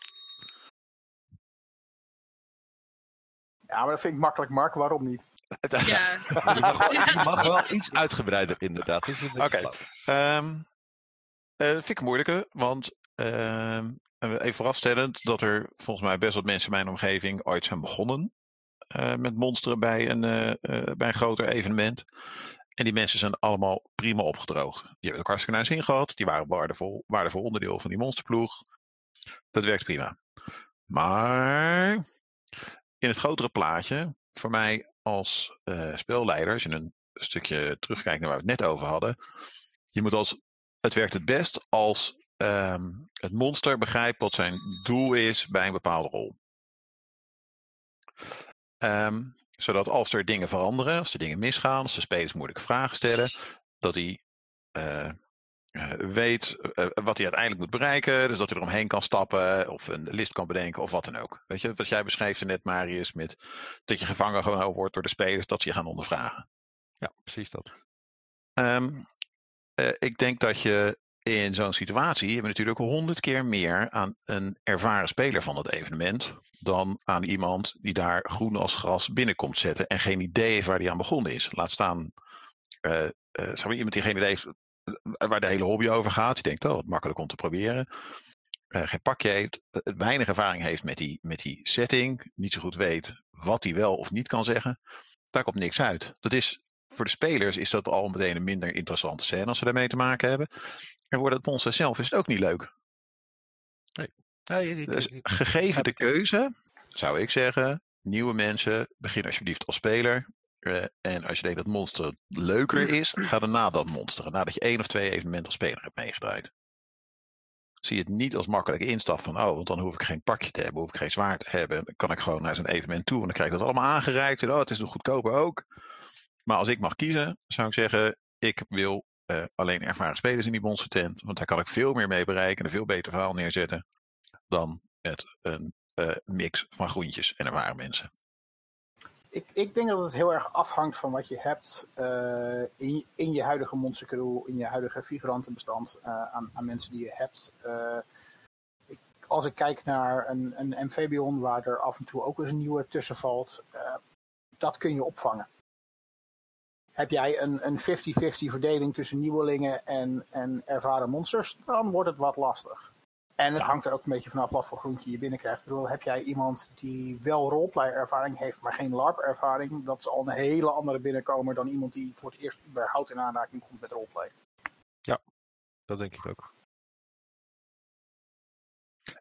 Ja, maar dat vind ik makkelijk, Mark. Waarom niet? [LAUGHS] Ja. Je mag wel, je mag wel iets uitgebreider inderdaad. Oké. flauw. Ehm, eh, vind ik een moeilijke, want ehm, even voorafstellend dat er volgens mij best wat mensen in mijn omgeving ooit zijn begonnen eh, met monsteren bij een, bij een groter evenement. En die mensen zijn allemaal prima opgedroogd. Die hebben ook hartstikke naar zin gehad. Die waren waardevol, onderdeel van die monsterploeg. Dat werkt prima. Maar in het grotere plaatje, voor mij als eh speelleider, als je een stukje terugkijkt naar waar we het net over hadden. Je moet als, het werkt het best als ehm, het monster begrijpt wat zijn doel is bij een bepaalde rol. Ehm, zodat als er dingen veranderen, als er dingen misgaan, als de spelers moeilijke vragen stellen, dat hij eh, eh, weet eh, wat hij uiteindelijk moet bereiken. Dus dat hij eromheen kan stappen of een list kan bedenken of wat dan ook. Weet je, wat jij beschreef net, Marius, met dat je gevangen gehouden wordt door de spelers, dat ze je gaan ondervragen. Ja, precies dat. Ehm, eh, ik denk dat je in zo'n situatie je hebt natuurlijk honderd keer meer aan een ervaren speler van het evenement dan aan iemand die daar groen als gras binnenkomt zetten en geen idee heeft waar die aan begonnen is. Laat staan, eh, eh, zeg iemand die geen idee heeft eh, waar de hele hobby over gaat. Die denkt, oh, wat makkelijk om te proberen. Geen pakje heeft, weinig ervaring heeft met die, met die setting, niet zo goed weet wat hij wel of niet kan zeggen. Daar komt niks uit. Dat is voor de spelers is dat al meteen een minder interessante scène als ze daarmee te maken hebben. En voor het monster zelf is het ook niet leuk. Nee, Dus gegeven de keuze, zou ik zeggen, nieuwe mensen, begin alsjeblieft als speler. Eh, en als je denkt dat monster leuker is, ga dan na dat monster. Nadat je één of twee evenementen als speler hebt meegedraaid. Zie het niet als makkelijke instap van, oh, want dan hoef ik geen pakje te hebben, hoef ik geen zwaard te hebben. Dan kan ik gewoon naar zo'n evenement toe en dan krijg ik dat allemaal aangereikt. En oh, het is nog goedkoper ook. Maar als ik mag kiezen, zou ik zeggen, ik wil eh, alleen ervaren spelers in die monstertent. Want daar kan ik veel meer mee bereiken en een veel beter verhaal neerzetten dan met een eh, mix van groentjes en ervaren mensen. Ik, ik denk dat het heel erg afhangt van wat je hebt eh, in, je- huidige monstercrew, in je huidige figurantenbestand aan, aan mensen die je hebt. Ik, als ik kijk naar een, een Amphibion waar er af en toe ook eens een nieuwe tussen valt, dat kun je opvangen. Heb jij een een 50-50 verdeling tussen nieuwelingen en, en ervaren monsters, dan wordt het wat lastig. En het hangt er ook een beetje vanaf wat voor groentje je binnenkrijgt. Ik bedoel, heb jij iemand die wel roleplay-ervaring heeft, maar geen LARP-ervaring, dat is al een hele andere binnenkomer dan iemand die voor het eerst überhaupt in aanraking komt met roleplay. dat denk ik ook.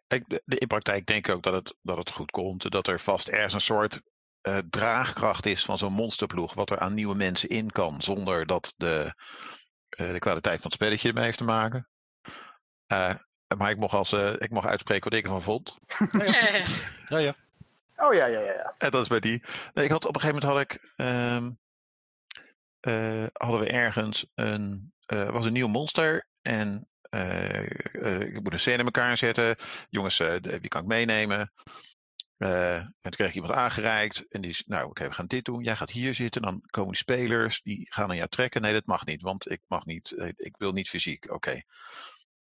Ik, de- in praktijk denk ik ook dat het, dat het goed komt. Dat er vast ergens een soort eh, draagkracht is van zo'n monsterploeg. Wat er aan nieuwe mensen in kan. Zonder dat de, eh, de kwaliteit van het spelletje ermee heeft te maken. Eh, maar ik mocht, als, eh, ik mocht uitspreken wat ik ervan vond. Ja, [LAUGHS] Ja, ja. Oh ja, ja, ja. ja. En dat is bij die. Nee, ik had, op een gegeven moment had ik. ehm, eh, hadden we ergens een. eh, was een nieuw monster. En eh, eh, ik moet een scène in elkaar zetten. Jongens, eh, de- wie kan ik meenemen? Eh, en toen kreeg iemand aangereikt. En die zei, nou oké, we gaan dit doen. Jij gaat hier zitten. Dan komen spelers. Die gaan aan jou trekken. Nee, dat mag niet. Want ik mag niet. eh, ik wil niet fysiek. Oké.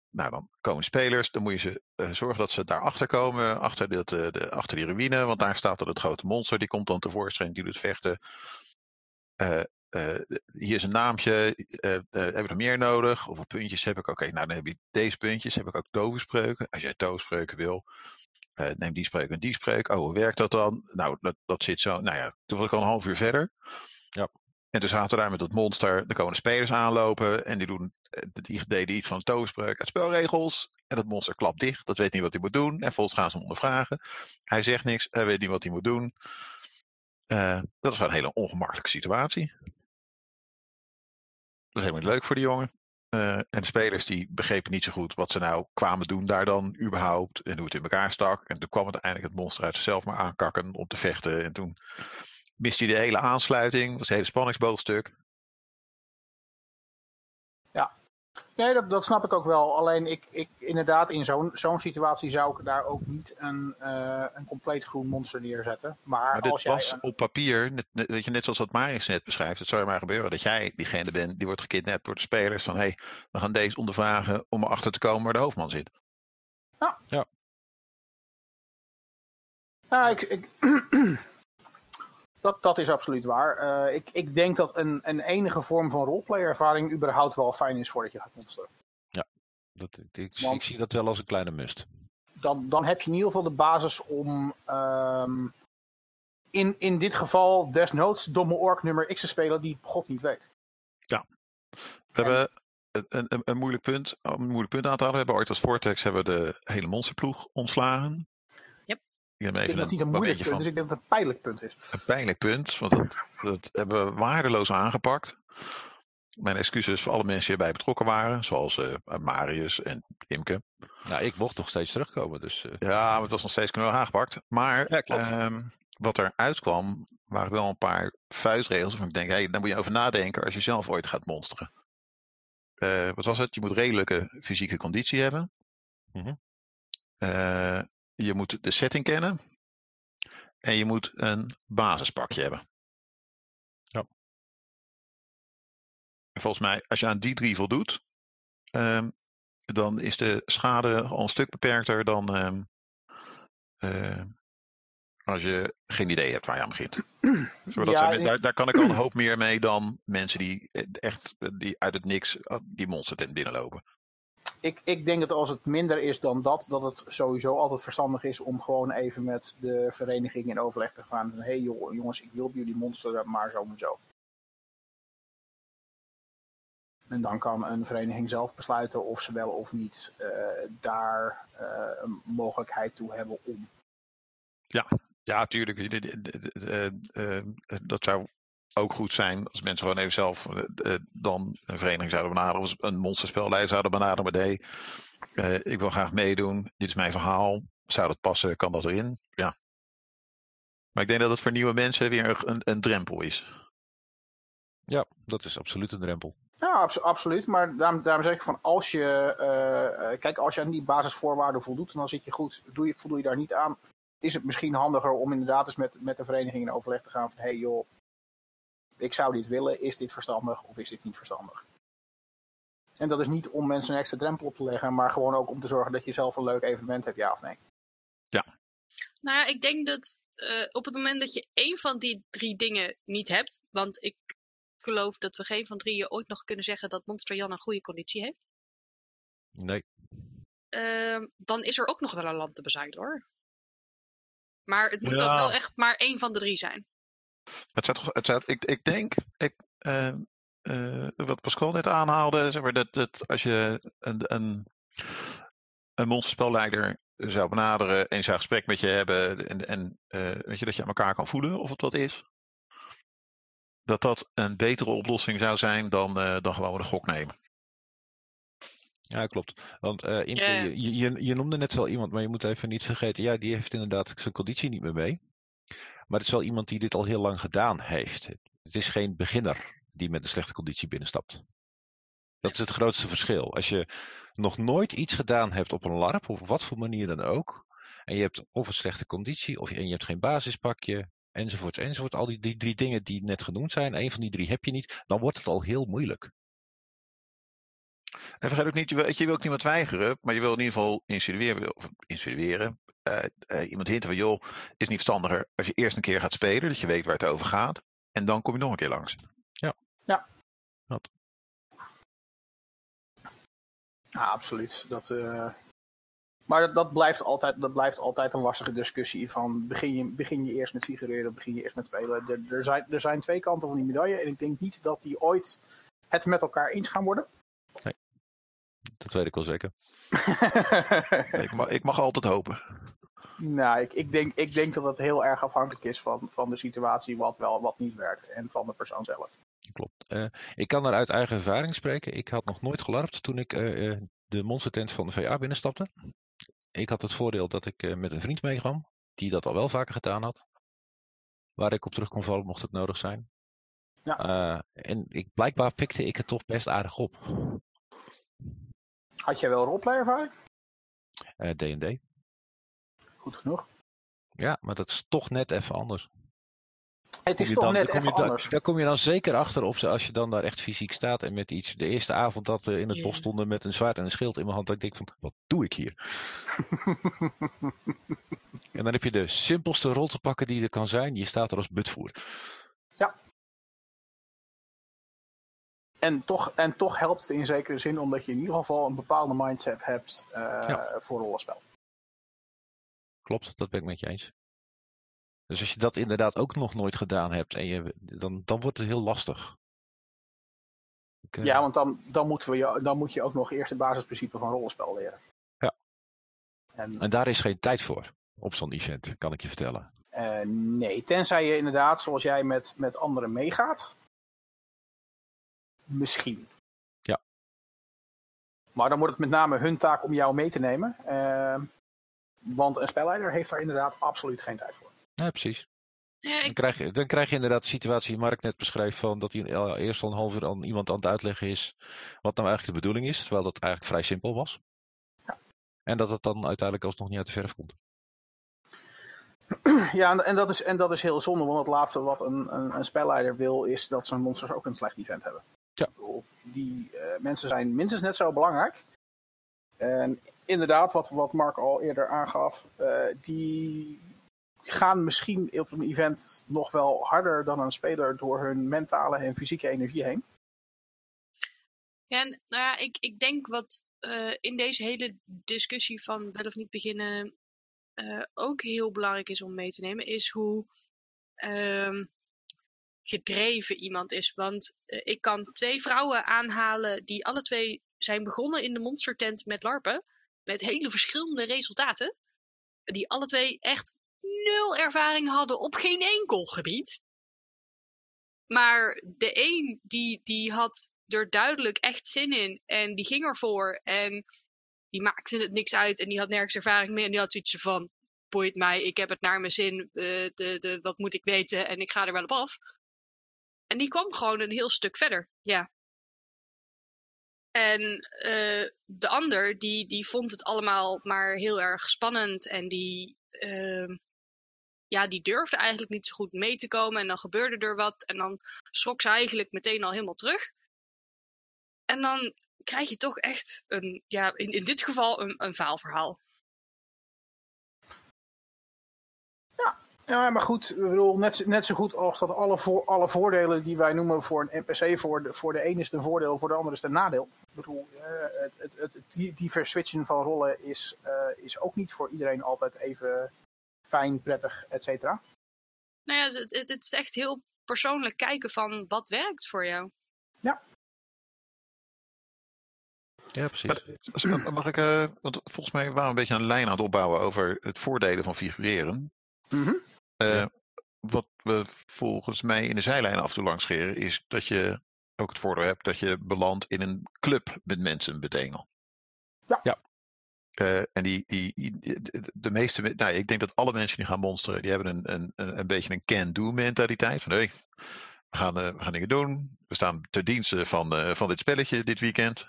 Nou, dan komen spelers. Dan moet je ze eh, zorgen dat ze daarachter komen. Achter, eh, de, achter die ruïne. Want daar staat dan het grote monster. Die komt dan tevoorschijn. Die doet vechten. Hier is een naampje. eh, heb ik nog meer nodig? Hoeveel puntjes heb ik? Oké, nou dan heb je deze puntjes. Heb ik ook toverspreuken. Als jij toverspreuken wil. Eh, neem die spreuk en die spreuk. Oh, hoe werkt dat dan? Nou, dat, dat zit zo. Nou ja, toen was ik al een half uur verder. Ja. en toen zaten we daar met dat monster. Dan komen de spelers aanlopen. En die, doen, die deden iets van een toverspreuk uit spelregels. En dat monster klapt dicht. Dat weet niet wat hij moet doen. En volgens gaan ze hem ondervragen. Hij zegt niks. Hij weet niet wat hij moet doen. Uh, dat was wel een hele ongemakkelijke situatie. Dat is helemaal niet leuk voor die jongen. Uh, en de spelers die begrepen niet zo goed wat ze nou kwamen doen daar dan überhaupt. En hoe het in elkaar stak. En toen kwam het uiteindelijk het monster uit zichzelf maar aankakken om te vechten. En toen miste hij de hele aansluiting. Was het hele spanningsboogstuk. Nee, dat, dat snap ik ook wel. Alleen ik, ik inderdaad, in zo'n zo'n situatie zou ik daar ook niet een, uh, een compleet groen monster neerzetten. Maar, maar dit was een... op papier, net, net, weet je, net zoals wat Marius net beschrijft. Het zou maar gebeuren dat jij diegene bent die wordt gekidnapt door de spelers. Van hé, hey, we gaan deze ondervragen om erachter te komen waar de hoofdman zit. Ja. Ja. Ja, ik, ik, [CLEARS THROAT] dat, dat is absoluut waar. Uh, ik, ik denk dat een, een enige vorm van roleplay-ervaring überhaupt wel fijn is voordat je gaat monsteren. Ja, dat, ik, Want- ik zie dat wel als een kleine must. Dan, dan heb je in ieder geval de basis om ehm, in, in dit geval desnoods domme ork nummer X te spelen die God niet weet. We hebben een, een, een, moeilijk punt, een moeilijk punt aan te halen. We hebben ooit als Vortex hebben we de hele monsterploeg ontslagen. Ik heb Ik even denk dat het niet een moeilijk punt van is, ik denk dat het een pijnlijk punt is. een pijnlijk punt, want dat, dat hebben we waardeloos aangepakt. Mijn excuses voor alle mensen die erbij betrokken waren, zoals eh, Marius en Imke. Nou, ik mocht nog steeds terugkomen, dus eh, Ja, maar het was nog steeds knullig aangepakt. Maar Ja, ehm, wat er uitkwam, waren wel een paar vuistregels. Waarvan ik denk, hey, daar moet je over nadenken als je zelf ooit gaat monsteren. Eh, wat was het? Je moet redelijke fysieke conditie hebben. Eh, je moet de setting kennen. En je moet een basispakje hebben. Ja. En volgens mij, als je aan die drie voldoet, ehm, dan is de schade al een stuk beperkter dan ehm, eh, als je geen idee hebt waar je aan begint. [CLEARS THROAT] Zodat Ja, ze- ik- daar, daar kan ik al een [CLEARS THROAT] hoop meer mee dan mensen die eh, echt die uit het niks eh, die monstertent binnenlopen. Ik, ik denk dat als het minder is dan dat, dat het sowieso altijd verstandig is om gewoon even met de vereniging in overleg te gaan. Hé hey jongens, ik wil jullie monsteren, maar zo en zo. En dan kan een vereniging zelf besluiten of ze wel of niet eh, daar eh, een mogelijkheid toe hebben om. Ja, tuurlijk. eh, eh, eh, Dat zou ook goed zijn als mensen gewoon even zelf eh, eh, dan een vereniging zouden benaderen. Of een monsterspelleider zouden benaderen met hey, eh, ik wil graag meedoen. Dit is mijn verhaal. Zou dat passen? Kan dat erin? Ja. Maar ik denk dat het voor nieuwe mensen weer een, een drempel is. ja, dat is absoluut een drempel. Ja, abso- absoluut. Maar daarom, daarom zeg ik van als je, kijk, als je aan die basisvoorwaarden voldoet, dan zit je goed. Doe je, voldoe je daar niet aan, is het misschien handiger om inderdaad eens met, met de vereniging in overleg te gaan van, hé hey joh, ik zou dit willen, is dit verstandig of is dit niet verstandig? En dat is niet om mensen een extra drempel op te leggen, maar gewoon ook om te zorgen dat je zelf een leuk evenement hebt, ja of nee. Nou ja, ik denk dat eh, op het moment dat je één van die drie dingen niet hebt, want ik geloof dat we geen van drieën ooit nog kunnen zeggen dat Monster Jan een goede conditie heeft, Nee, ehm, dan is er ook nog wel een land te bezeilen hoor. Maar het moet dan Ja. wel echt maar één van de drie zijn. Het zou toch, het zou, ik, ik denk, ik, eh, eh, wat Pascal net aanhaalde, zeg maar, dat, dat als je een, een, een monsterspelleider zou benaderen en zou gesprek met je hebben en, en eh, weet je, dat je aan elkaar kan voelen of het wat is, dat dat een betere oplossing zou zijn dan, eh, dan gewoon de gok nemen. ja, klopt. Want eh, ja. je, je, je noemde net wel iemand, maar je moet even niet vergeten, ja, die heeft inderdaad zijn conditie niet meer mee. Maar het is wel iemand die dit al heel lang gedaan heeft. Het is geen beginner die met een slechte conditie binnenstapt. Dat is het grootste verschil. Als je nog nooit iets gedaan hebt op een LARP, op wat voor manier dan ook, en je hebt of een slechte conditie, of en je hebt geen basispakje, enzovoort, enzovoort, al die, die drie dingen die net genoemd zijn, een van die drie heb je niet, dan wordt het al heel moeilijk. En vergeet ook niet, je wil, je wil ook niemand weigeren, maar je wil in ieder geval insinueren, of insinueren iemand hinten van, joh, is niet verstandiger als je eerst een keer gaat spelen, dat je weet waar het over gaat, en dan kom je nog een keer langs. Ja, absoluut. Dat, eh, Maar dat, dat, blijft altijd, dat blijft altijd een lastige discussie van begin je, begin je eerst met figureren, begin je eerst met spelen. Er, er, zijn, er zijn twee kanten van die medaille en ik denk niet dat die ooit het met elkaar eens gaan worden. Nee, dat weet ik wel zeker. [LAUGHS] ik, mag, ik mag altijd hopen. Nou, ik, ik, denk, ik denk dat het heel erg afhankelijk is van, van de situatie, wat wel, wat niet werkt. En van de persoon zelf. Klopt. Uh, ik kan er uit eigen ervaring spreken. Ik had nog nooit gelarpt toen ik uh, de monstertent van de VA binnenstapte. Ik had het voordeel dat ik uh, met een vriend meekwam, die dat al wel vaker gedaan had. Waar ik op terug kon vallen mocht het nodig zijn. Ja. en ik, blijkbaar pikte ik het toch best aardig op. Had jij wel roleplay ervaring? D&D. Goed genoeg. Ja, maar dat is toch net even anders. Het is toch dan, net even dan, anders. Daar kom je dan zeker achter of ze, als je dan daar echt fysiek staat en met iets. De eerste avond dat we in het bos stonden met een zwaard en een schild in mijn hand, dat ik denk van, wat doe ik hier? [LAUGHS] en dan heb je de simpelste rol te pakken die er kan zijn. Je staat er als butvoer. Ja. En toch, en toch helpt het in zekere zin omdat je in ieder geval een bepaalde mindset hebt uh, ja. voor rollenspel. Klopt, dat ben ik met je eens. Dus als je dat inderdaad ook nog nooit gedaan hebt, en je, dan, dan wordt het heel lastig. Ik, uh... Ja, want dan, dan, moeten we je, dan moet je ook nog eerst het basisprincipe van rollenspel leren. Ja. En, en daar is geen tijd voor op zo'n event, kan ik je vertellen. Uh, nee, tenzij je inderdaad, zoals jij, met, met anderen meegaat. Misschien. Ja. Maar dan wordt het met name hun taak om jou mee te nemen. Uh, want een spelleider heeft daar inderdaad absoluut geen tijd voor. Ja, precies. Ja, ik... dan, krijg je, dan krijg je inderdaad de situatie die Mark net beschreef van dat hij eerst al een half uur aan iemand aan het uitleggen is wat nou eigenlijk de bedoeling is, terwijl dat eigenlijk vrij simpel was. Ja. En dat het dan uiteindelijk alsnog niet uit de verf komt. Ja, en dat is, en dat is heel zonde, want het laatste wat een, een, een spelleider wil is dat zijn monsters ook een slecht event hebben. Ja. Die uh, mensen zijn minstens net zo belangrijk. En inderdaad, wat, wat Mark al eerder aangaf, uh, die gaan misschien op een event nog wel harder dan een speler door hun mentale en fysieke energie heen. Ja, nou ja, ik, ik denk wat uh, in deze hele discussie van wel of niet beginnen uh, ook heel belangrijk is om mee te nemen, is hoe uh, gedreven iemand is. Want ik kan twee vrouwen aanhalen die alle twee zijn begonnen in de monstertent met larpen, met hele verschillende resultaten. Die alle twee echt nul ervaring hadden op geen enkel gebied. Maar de een die, die had er duidelijk echt zin in en die ging ervoor en die maakte het niks uit en die had nergens ervaring mee en die had zoiets van boeit mij, ik heb het naar mijn zin, uh, de, de, wat moet ik weten en ik ga er wel op af. En die kwam gewoon een heel stuk verder, ja. En uh, de ander, die, die vond het allemaal maar heel erg spannend en die, uh, ja, die durfde eigenlijk niet zo goed mee te komen. En dan gebeurde er wat. En dan schrok ze eigenlijk meteen al helemaal terug. En dan krijg je toch echt een, ja, in, in dit geval een, een faalverhaal. Ja, maar goed, ik bedoel, net, net zo goed als dat alle, voor, alle voordelen die wij noemen voor een NPC, voor de, voor de een is het een voordeel, voor de ander is het een nadeel. Ik bedoel, uh, het, het, het, het divers switchen van rollen is, uh, is ook niet voor iedereen altijd even fijn, prettig, et cetera? Nou ja, het, het, is echt heel persoonlijk kijken van wat werkt voor jou. Ja. Ja, precies. Maar, mag ik, uh, want volgens mij waren we een beetje een lijn aan het opbouwen over het voordelen van figureren. Mm -hmm. Uh, ja. Wat we volgens mij in de zijlijn af en toe langs scheren, is dat je ook het voordeel hebt dat je belandt in een club met mensen meteen Ja. ja. Uh, en die, die, de, de meeste, nou, ik denk dat alle mensen die gaan monsteren, die hebben een, een, een, een beetje een can-do mentaliteit. Van hé, hey, we, gaan, uh, we gaan dingen doen. We staan ter dienste van, uh, van dit spelletje dit weekend.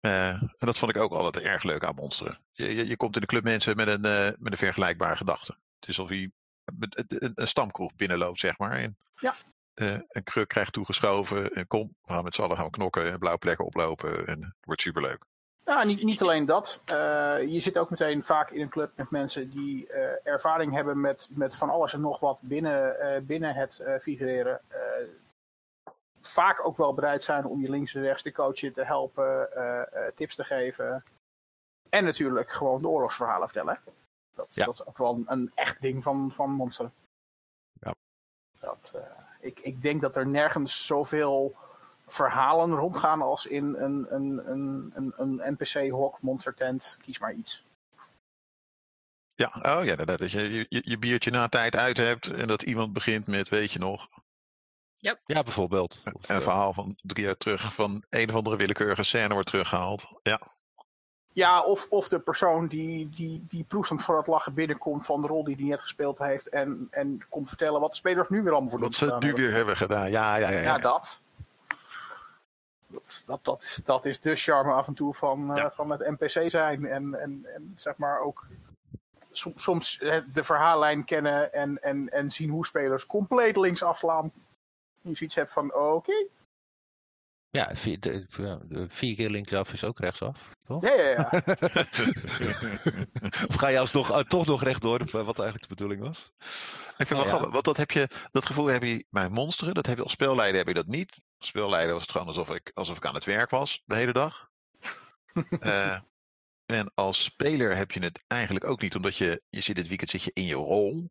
en dat vond ik ook altijd erg leuk aan monsteren. Je, je, je komt in de club mensen met een, met een vergelijkbare gedachte. Het is alsof je een, een stamkroeg binnenloopt, zeg maar. En, ja. een kruk krijgt toegeschoven. En kom, we gaan met z'n allen gaan knokken en blauwe plekken oplopen. En het wordt superleuk. Nou, niet, niet alleen dat. Uh, je zit ook meteen vaak in een club met mensen die uh, ervaring hebben met, met van alles en nog wat binnen, binnen het figureren. vaak ook wel bereid zijn om je links en rechts te coachen, te helpen, tips te geven. En natuurlijk gewoon de oorlogsverhalen vertellen. Dat, Ja. dat is ook wel een, een echt ding van, van Monster. Ja. Dat, eh, ik, ik denk dat er nergens zoveel verhalen rondgaan als in een, een, een, een, een NPC-hok, Monster Tent, kies maar iets. Ja, oh ja, dat, dat je, je je biertje na tijd uit hebt en dat iemand begint met, weet je nog, Ja, bijvoorbeeld. Of, een verhaal van drie jaar terug van een of andere willekeurige scène wordt teruggehaald. Ja, Ja, of, of de persoon die, die, die proestend voor het lachen binnenkomt van de rol die hij net gespeeld heeft. En, en komt vertellen wat de spelers nu weer allemaal voor wat ze gedaan nu hebben. weer hebben gedaan. Ja, ja, ja. ja. Ja, dat. Dat, dat, dat, is, dat is de charme af en toe van, eh, van het NPC zijn. En, en, en zeg maar ook som- soms eh, de verhaallijn kennen en, en, en zien hoe spelers compleet links afslaan. Je zoiets hebt van, oké, Ja, vier, de, vier keer linksaf is ook rechtsaf, toch? ja, ja, ja. [LAUGHS] Of ga je alsnog uh, toch nog rechtdoor, eh, wat eigenlijk de bedoeling was? Ik vind het wel Ja. grappig, want dat, heb je, dat gevoel heb je bij monsteren. Dat heb je als speelleider heb je dat niet. Als speelleider was het gewoon alsof ik, alsof ik aan het werk was de hele dag. [LAUGHS] Eh, en als speler heb je het eigenlijk ook niet, omdat je, je zit dit weekend zit je in je rol.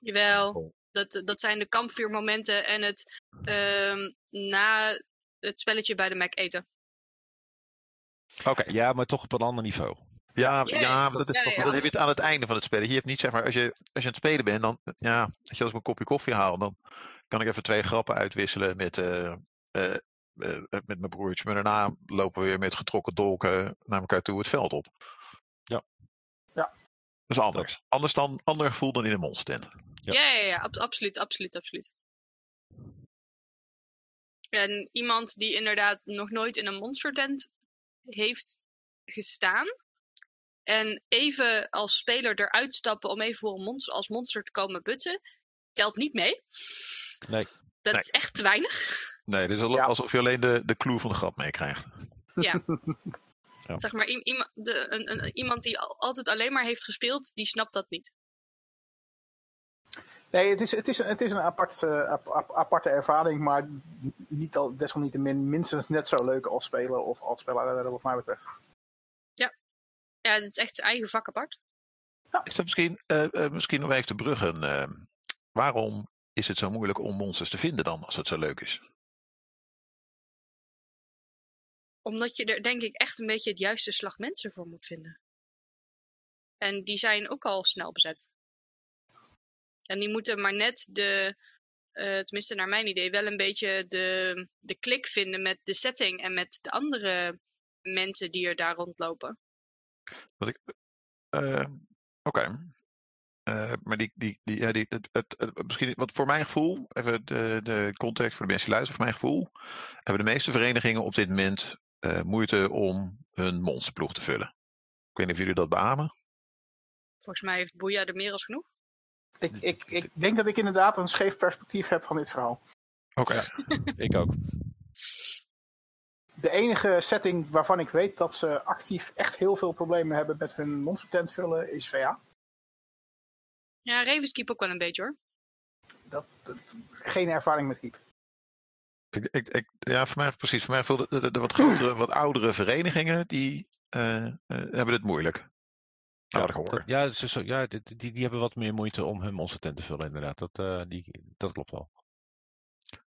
Jawel, dat, dat zijn de kampvuurmomenten en het ehm, na het spelletje bij de Mac eten. Oké, Ja, maar toch op een ander niveau. ja, Ja, ja, ja, maar dat, ja, ja, dan heb je het aan het einde van het spelen. Je hebt niet, zeg maar, als je, als je aan het spelen bent, dan, ja, als je als ik een kopje koffie haal, dan kan ik even twee grappen uitwisselen met, eh, eh, eh, met mijn broertje. Maar daarna lopen we weer met getrokken dolken naar elkaar toe het veld op. Ja. Ja. Dat is anders. Anders dan, ander gevoel dan in een monstertent. Ja. Ja, ja, ja, ab- absoluut, absoluut, absoluut. En iemand die inderdaad nog nooit in een monstertent heeft gestaan. En even als speler eruit stappen om even voor een monster, als monster te komen butten, telt niet mee. Nee. Dat Nee. is echt te weinig. Nee, dit is al- Ja. alsof je alleen de, de clue van de grap meekrijgt. Ja. [LAUGHS] Zeg maar, i- iema- de, een, een, iemand die al- altijd alleen maar heeft gespeeld, die snapt dat niet. Nee, het is, het is, het is een apart, eh, ap- ap- aparte ervaring, maar niet al, desalniettemin minstens net zo leuk als speler of als speler, wat mij betreft. Ja, het is echt zijn eigen vak apart. Is dat misschien, eh, eh, misschien nog even te bruggen? eh, waarom is het zo moeilijk om monsters te vinden dan, als het zo leuk is? Omdat je er denk ik echt een beetje het juiste slag mensen voor moet vinden. En die zijn ook al snel bezet. En die moeten maar net de, eh, tenminste naar mijn idee, wel een beetje de, de klik vinden met de setting en met de andere mensen die er daar rondlopen. Eh, Oké. Eh, maar die, die, die, ja, die, het, het, het- misschien, wat voor mijn gevoel, even de, de context voor de mensen die luisteren, voor mijn gevoel, hebben de meeste verenigingen op dit moment moeite om hun monsterploeg te vullen. Ik weet niet of jullie dat beamen. Volgens mij heeft Boeia er meer als genoeg. Ik, ik, ik denk dat ik inderdaad een scheef perspectief heb van dit verhaal. Oké. [LAUGHS] Ik ook. De enige setting waarvan ik weet dat ze actief echt heel veel problemen hebben met hun monstertent vullen is VA. Ja, Ravenskeep ook wel een beetje hoor. Dat, dat- geen ervaring met Keep. Ik, ik, ik, ja, voor mij precies. Voor mij de, de, de wat grotere, wat oudere verenigingen, die eh, eh, hebben het moeilijk. Ik hoor. dat- ja, ze, zo- ja die, die, hebben wat meer moeite om hun monstertent te vullen, inderdaad. Dat, eh, die, dat klopt wel.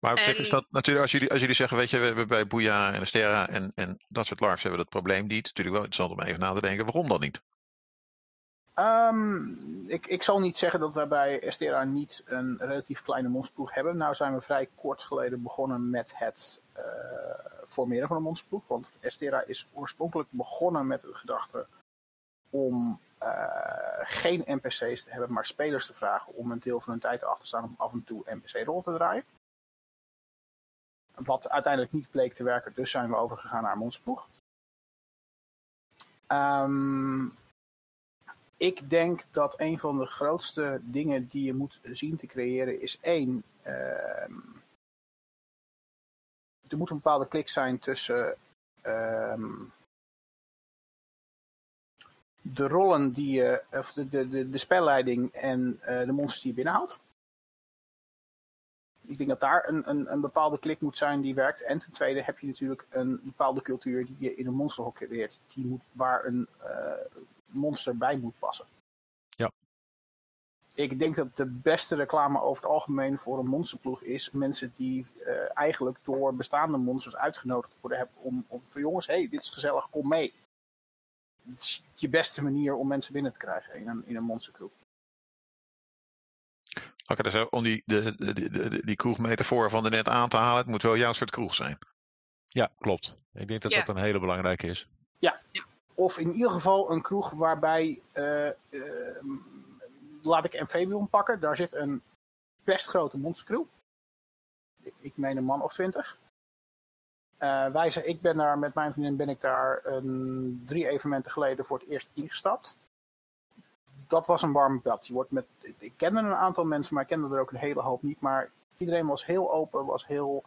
Maar op zich is En- dat natuurlijk, als jullie, als jullie zeggen, weet je, we hebben bij Boeia en Astera en, en dat soort larves hebben we dat probleem niet. Natuurlijk wel interessant om even na te denken, waarom dan niet? Ehm, ik, ik zal niet zeggen dat wij bij Estera niet een relatief kleine monsterploeg hebben. Nou zijn we vrij kort geleden begonnen met het eh, formeren van een monsterploeg. Want Estera is oorspronkelijk begonnen met de gedachte om geen NPC's te hebben, maar spelers te vragen om een deel van hun tijd af te staan om af en toe NPC-rol te draaien. Wat uiteindelijk niet bleek te werken, dus zijn we overgegaan naar monsterploeg. Ehm ik denk dat een van de grootste dingen die je moet zien te creëren is één. ehm, er moet een bepaalde klik zijn tussen ehm, de rollen die je, of de, de, de, de spelleiding en eh, de monsters die je binnenhaalt. Ik denk dat daar een, een, een bepaalde klik moet zijn die werkt. En ten tweede heb je natuurlijk een bepaalde cultuur die je in een monsterhok creëert. Die moet, waar een uh, monster bij moet passen. Ja. Ik denk dat de beste reclame over het algemeen voor een monsterploeg is mensen die uh, eigenlijk door bestaande monsters uitgenodigd worden hebben om, om van jongens, hé, hey, dit is gezellig, kom mee. Je beste manier om mensen binnen te krijgen in een, in een monstercrew. Oké, okay, dus om die, de, de, de, die kroegmetafoor van de net aan te halen, het moet wel jouw soort kroeg zijn. Ja, klopt. Ik denk dat ja. dat een hele belangrijke is. Ja. ja. Of in ieder geval een kroeg waarbij, uh, uh, laat ik Amphibion pakken, daar zit een best grote monstercrew. Ik meen een man of twintig. Uh, wij zijn, ik ben daar met mijn vriendin ben ik daar een, drie evenementen geleden voor het eerst ingestapt dat was een warme bad. Je wordt met, ik kende een aantal mensen, maar ik kende er ook een hele hoop niet. Maar iedereen was heel open, was heel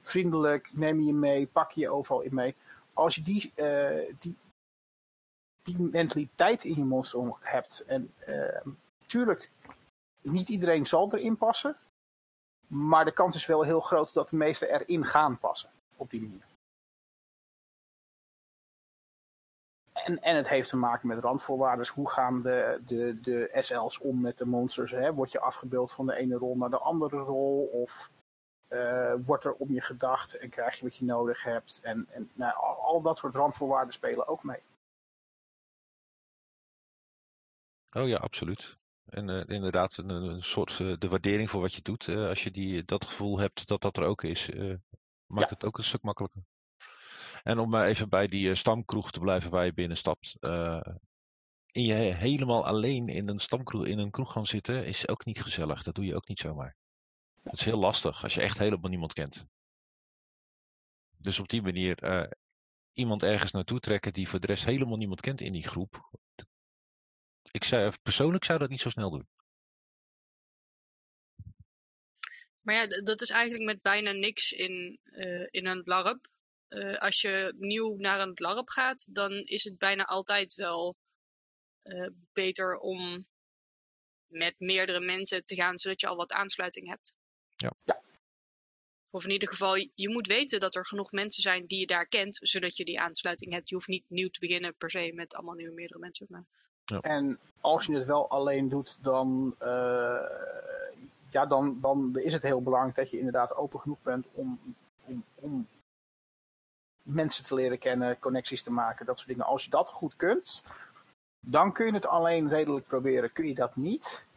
vriendelijk, neem je mee, pak je overal in mee. Als je die, uh, die, die mentaliteit in je monster hebt, en uh, tuurlijk, niet iedereen zal erin passen, maar de kans is wel heel groot dat de meesten erin gaan passen op die manier. En, en het heeft te maken met randvoorwaarden. Hoe gaan de, de, de SL's om met de monsters? Hè? Word je afgebeeld van de ene rol naar de andere rol? Of uh, wordt er om je gedacht en krijg je wat je nodig hebt? En, en nou, al, dat soort randvoorwaarden spelen ook mee. Oh ja, absoluut. En uh, inderdaad, een, een soort uh, de waardering voor wat je doet. als je die, dat gevoel hebt dat dat er ook is, maakt ja. het ook een stuk makkelijker. En om even bij die stamkroeg te blijven waar je binnenstapt. Uh, in je helemaal alleen in een stamkroeg, in een kroeg gaan zitten, is ook niet gezellig. Dat doe je ook niet zomaar. Het is heel lastig als je echt helemaal niemand kent. Dus op die manier uh, iemand ergens naartoe trekken die voor de rest helemaal niemand kent in die groep. Ik zou, persoonlijk zou dat niet zo snel doen. Maar ja, dat is eigenlijk met bijna niks in, uh, in een LARP uh, als je nieuw naar een LARP gaat, dan is het bijna altijd wel uh, beter om met meerdere mensen te gaan, zodat je al wat aansluiting hebt. Ja. ja. Of in ieder geval, je moet weten dat er genoeg mensen zijn die je daar kent, zodat je die aansluiting hebt. Je hoeft niet nieuw te beginnen per se met allemaal nieuwe meerdere mensen. Maar... Ja. En als je het wel alleen doet, dan, ja, dan, dan is het heel belangrijk dat je inderdaad open genoeg bent om, om, om mensen te leren kennen, connecties te maken, dat soort dingen. Als je dat goed kunt, dan kun je het alleen redelijk proberen. Kun je dat niet,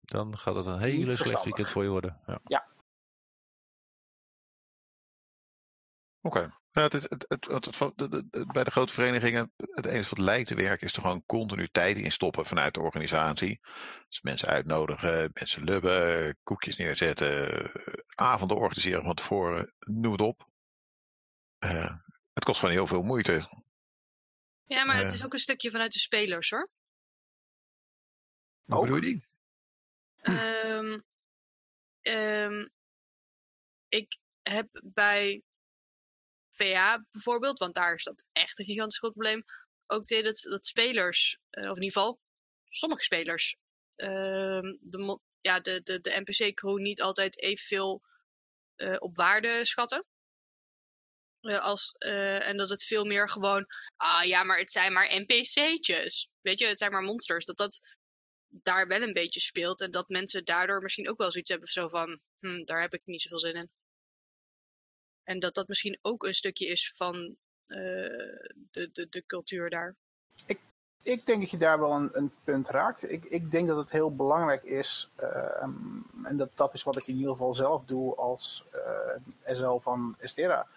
dan gaat het een hele slecht weekend voor je worden. Ja. ja. Oké. Okay. Ja, het, het, het, bij de grote verenigingen, het enige wat lijkt te werken, is er gewoon continu tijd in stoppen vanuit de organisatie. Dus mensen uitnodigen, mensen lubben, koekjes neerzetten, avonden organiseren van tevoren, noem het op. Uh, het kost gewoon heel veel moeite. Ja, maar het eh. is ook een stukje vanuit de spelers hoor. Hoe bedoel je die? Um, um, ik heb bij Bijvoorbeeld, want daar is dat echt een gigantisch groot probleem, ook dat, dat spelers, uh, of in ieder geval sommige spelers, uh, de, ja, de, de, de NPC-crew niet altijd evenveel uh, op waarde schatten. Uh, als, en dat het veel meer gewoon, ah ja, maar het zijn maar NPC'tjes. Weet je, het zijn maar monsters. Dat dat daar wel een beetje speelt. En dat mensen daardoor misschien ook wel zoiets hebben zo van, hm, daar heb ik niet zoveel zin in. En dat dat misschien ook een stukje is van uh, de, de, de cultuur daar. Ik, ik denk dat je daar wel een, een punt raakt. Ik, ik denk dat het heel belangrijk is, en dat, dat is wat ik in ieder geval zelf doe als SL van Estera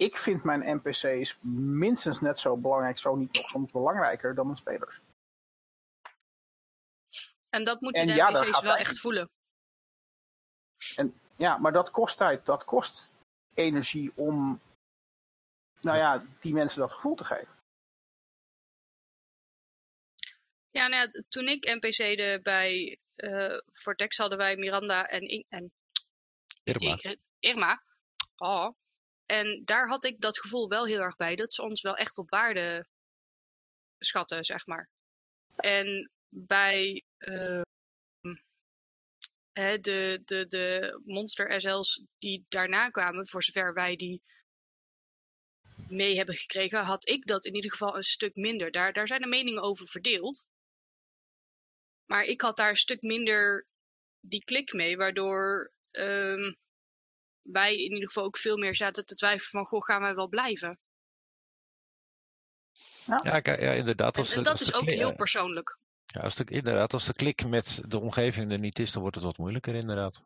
ik vind mijn NPC's minstens net zo belangrijk, zo niet nog soms belangrijker dan mijn spelers. En dat moeten de ja, NPC's wel echt voelen. En, ja, maar dat kost tijd, dat kost energie om nou ja, die mensen dat gevoel te geven. Ja, nou ja, toen ik NPC'de bij uh, Vortex hadden wij Miranda en, en Irma. Irma. Oh. En daar had ik dat gevoel wel heel erg bij, dat ze ons wel echt op waarde schatten, zeg maar. En bij uh, hè, de, de, de monster SL's die daarna kwamen, voor zover wij die mee hebben gekregen, had ik dat in ieder geval een stuk minder. Daar, daar zijn de meningen over verdeeld. Maar ik had daar een stuk minder die klik mee, waardoor ehm, wij in ieder geval ook veel meer zaten te twijfelen van, goh, gaan wij wel blijven? Ja, ja inderdaad. En, Als, en de- dat als is ook heel persoonlijk. Ja, als de, inderdaad, als de klik met de omgeving er niet is, dan wordt het wat moeilijker inderdaad.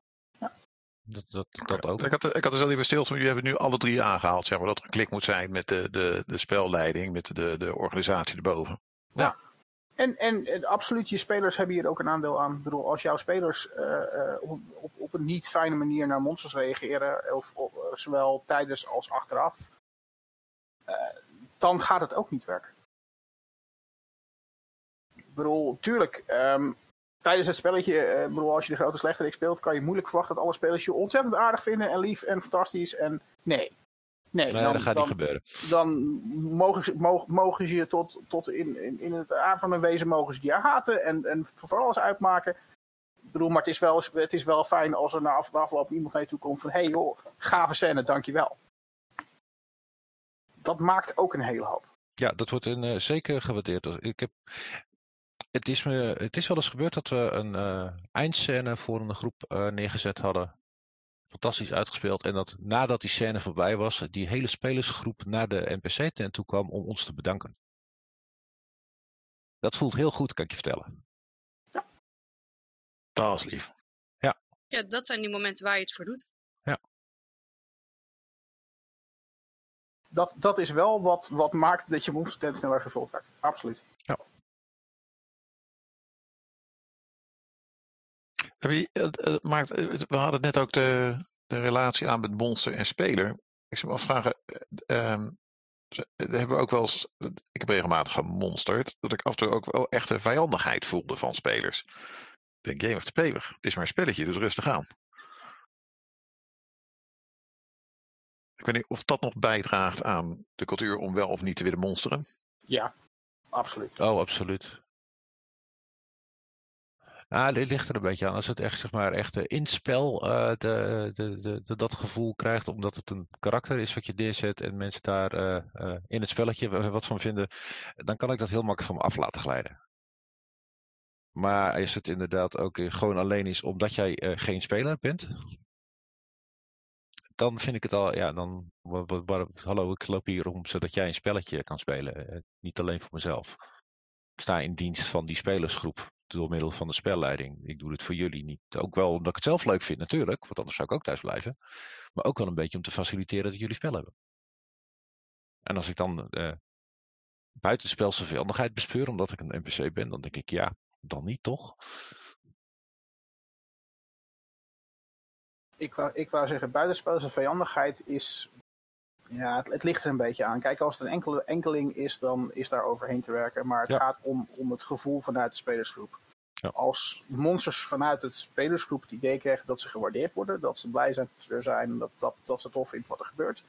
Dat, dat, dat ook. Ik had, er- ik had er zelf niet bij stil, maar jullie hebben nu alle drie aangehaald. Zeg maar, dat er een klik moet zijn met de, de, de spelleiding, met de, de organisatie erboven. En, en, en absoluut, je spelers hebben hier ook een aandeel aan. Ik bedoel, als jouw spelers eh, eh, op, op, op een niet fijne manier naar monsters reageren, of, of, eh, zowel tijdens als achteraf, eh, dan gaat het ook niet werken. Ik bedoel, tuurlijk, ehm, tijdens het spelletje, bedoel, als je de grote slechterik speelt, kan je moeilijk verwachten dat alle spelers je ontzettend aardig vinden en lief en fantastisch. En nee. Nee, Nee, dat gaat niet gebeuren. dan mogen ze, mogen, mogen ze je tot, tot in, in, in het aard van hun wezen mogen ze je haten en, en voor alles uitmaken. Ik bedoel, maar het is wel, het is wel fijn als er na af- afloop iemand naar je toe komt van hé hey joh, gave scène, dankjewel. Dat maakt ook een hele hoop. Ja, dat wordt een, eh, zeker gewaardeerd. Ik heb, het, is me, het is wel eens gebeurd dat we een eh, eindscène voor een groep eh, neergezet hadden. Fantastisch uitgespeeld. En dat nadat die scène voorbij was, die hele spelersgroep naar de NPC-tent toe kwam om ons te bedanken. Dat voelt heel goed, kan ik je vertellen. Dat is lief. Ja, dat zijn die momenten waar je het voor doet. Dat, dat is wel wat, wat maakt dat je monster tent sneller gevuld werd. Absoluut. Heb het- het maakt, het- we hadden net ook de, de relatie aan met monster en speler. Ik zou me afvragen, eh, ehm, eh, hebben we ook wel eens, ik heb regelmatig gemonsterd, dat ik af en toe ook wel echte vijandigheid voelde van spelers. Ik denk, jemig te pevig, het is maar een spelletje, dus rustig aan. Ik weet niet of dat nog bijdraagt aan de cultuur om wel of niet te willen monsteren. Ja, absoluut. Oh, absoluut. Ah, dit ligt er een beetje aan. Als het echt, zeg maar, echt eh, eh, de, de, de, dat gevoel krijgt, omdat het een karakter is wat je neerzet en mensen daar eh, in het spelletje wa- wat van vinden, dan kan ik dat heel makkelijk van me af laten glijden. Maar als het inderdaad ook gewoon alleen is omdat jij geen speler bent, dan vind ik het al, ja, dan, hallo, ik loop hier om zodat jij een spelletje kan spelen, niet alleen voor mezelf. Ik sta in dienst van die spelersgroep door middel van de spelleiding. Ik doe dit voor jullie niet. Ook wel omdat ik het zelf leuk vind natuurlijk, want anders zou ik ook thuis blijven. Maar ook wel een beetje om te faciliteren dat jullie spel hebben. En als ik dan eh buitenspelse vijandigheid bespeur omdat ik een NPC ben, dan denk ik ja, dan niet toch? Ik wou, ik wou zeggen, buitenspelse vijandigheid is. Ja, het, het ligt er een beetje aan. Kijk, als het een enkele enkeling is, dan is daar overheen te werken. Maar het Ja. gaat om, om het gevoel vanuit de spelersgroep. Ja. Als monsters vanuit de spelersgroep het idee krijgen dat ze gewaardeerd worden, dat ze blij zijn dat ze er zijn, dat, dat, dat ze tof vinden wat er gebeurt,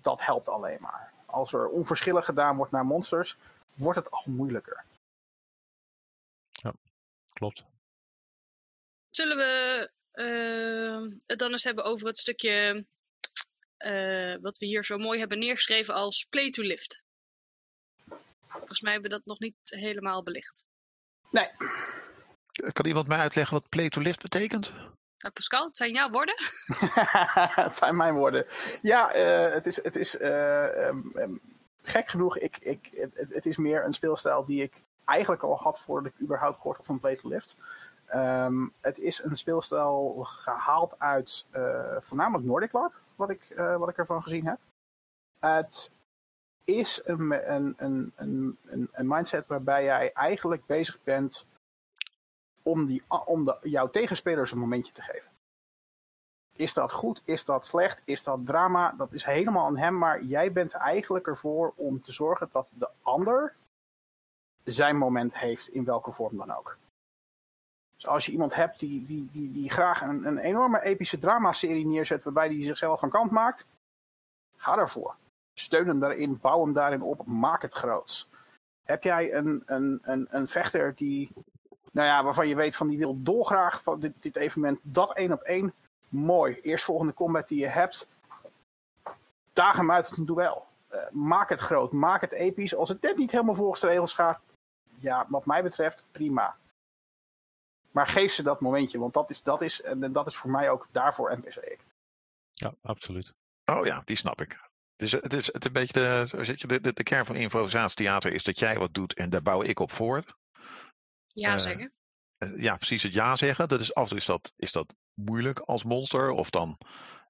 dat helpt alleen maar. Als er onverschillig gedaan wordt naar monsters, wordt het al moeilijker. Klopt. Zullen we eh, het dan eens hebben over het stukje eh, wat we hier zo mooi hebben neergeschreven als play to lift? Volgens mij hebben we dat nog niet helemaal belicht. Nee, Kan iemand mij uitleggen wat play to lift betekent? Nou, Pascal, het zijn jouw woorden. [LAUGHS] [LAUGHS] het zijn mijn woorden. Ja, eh, het is, het is eh, ehm, ehm, gek genoeg. Ik, ik, het, het- is meer een speelstijl die ik eigenlijk al had voordat ik überhaupt gehoord had van Play to Lift. Ehm, het is een speelstijl gehaald uit eh, voornamelijk Nordic LARP, wat ik, eh, wat ik ervan gezien heb. Het is een, een, een, een, een mindset waarbij jij eigenlijk bezig bent om, die, om de, jouw tegenspelers een momentje te geven. Is dat goed? Is dat slecht? Is dat drama? Dat is helemaal aan hem, maar jij bent eigenlijk ervoor om te zorgen dat de ander zijn moment heeft in welke vorm dan ook. Als je iemand hebt die, die, die, die graag een, een enorme epische dramaserie neerzet waarbij hij zichzelf van kant maakt, ga daarvoor. Steun hem daarin, bouw hem daarin op, maak het groots. Heb jij een, een, een, een vechter die nou ja, waarvan je weet van die wil dolgraag van dit, dit evenement, dat één op één, mooi. Eerstvolgende combat die je hebt, daag hem uit het duel. Uh, maak het groot, maak het episch. Als het net niet helemaal volgens de regels gaat, ja, wat mij betreft, prima. Maar geef ze dat momentje, want dat is, dat is, en dat is voor mij ook daarvoor NPC. Ja, absoluut. Oh ja, die snap ik. Dus het is het een beetje de, zit je, de, de, de kern van improvisatietheater is dat jij wat doet en daar bouw ik op voort. Ja Eh, zeggen. Eh, ja, precies het ja zeggen. Dat is af en toe is dat, is dat moeilijk als monster. Of dan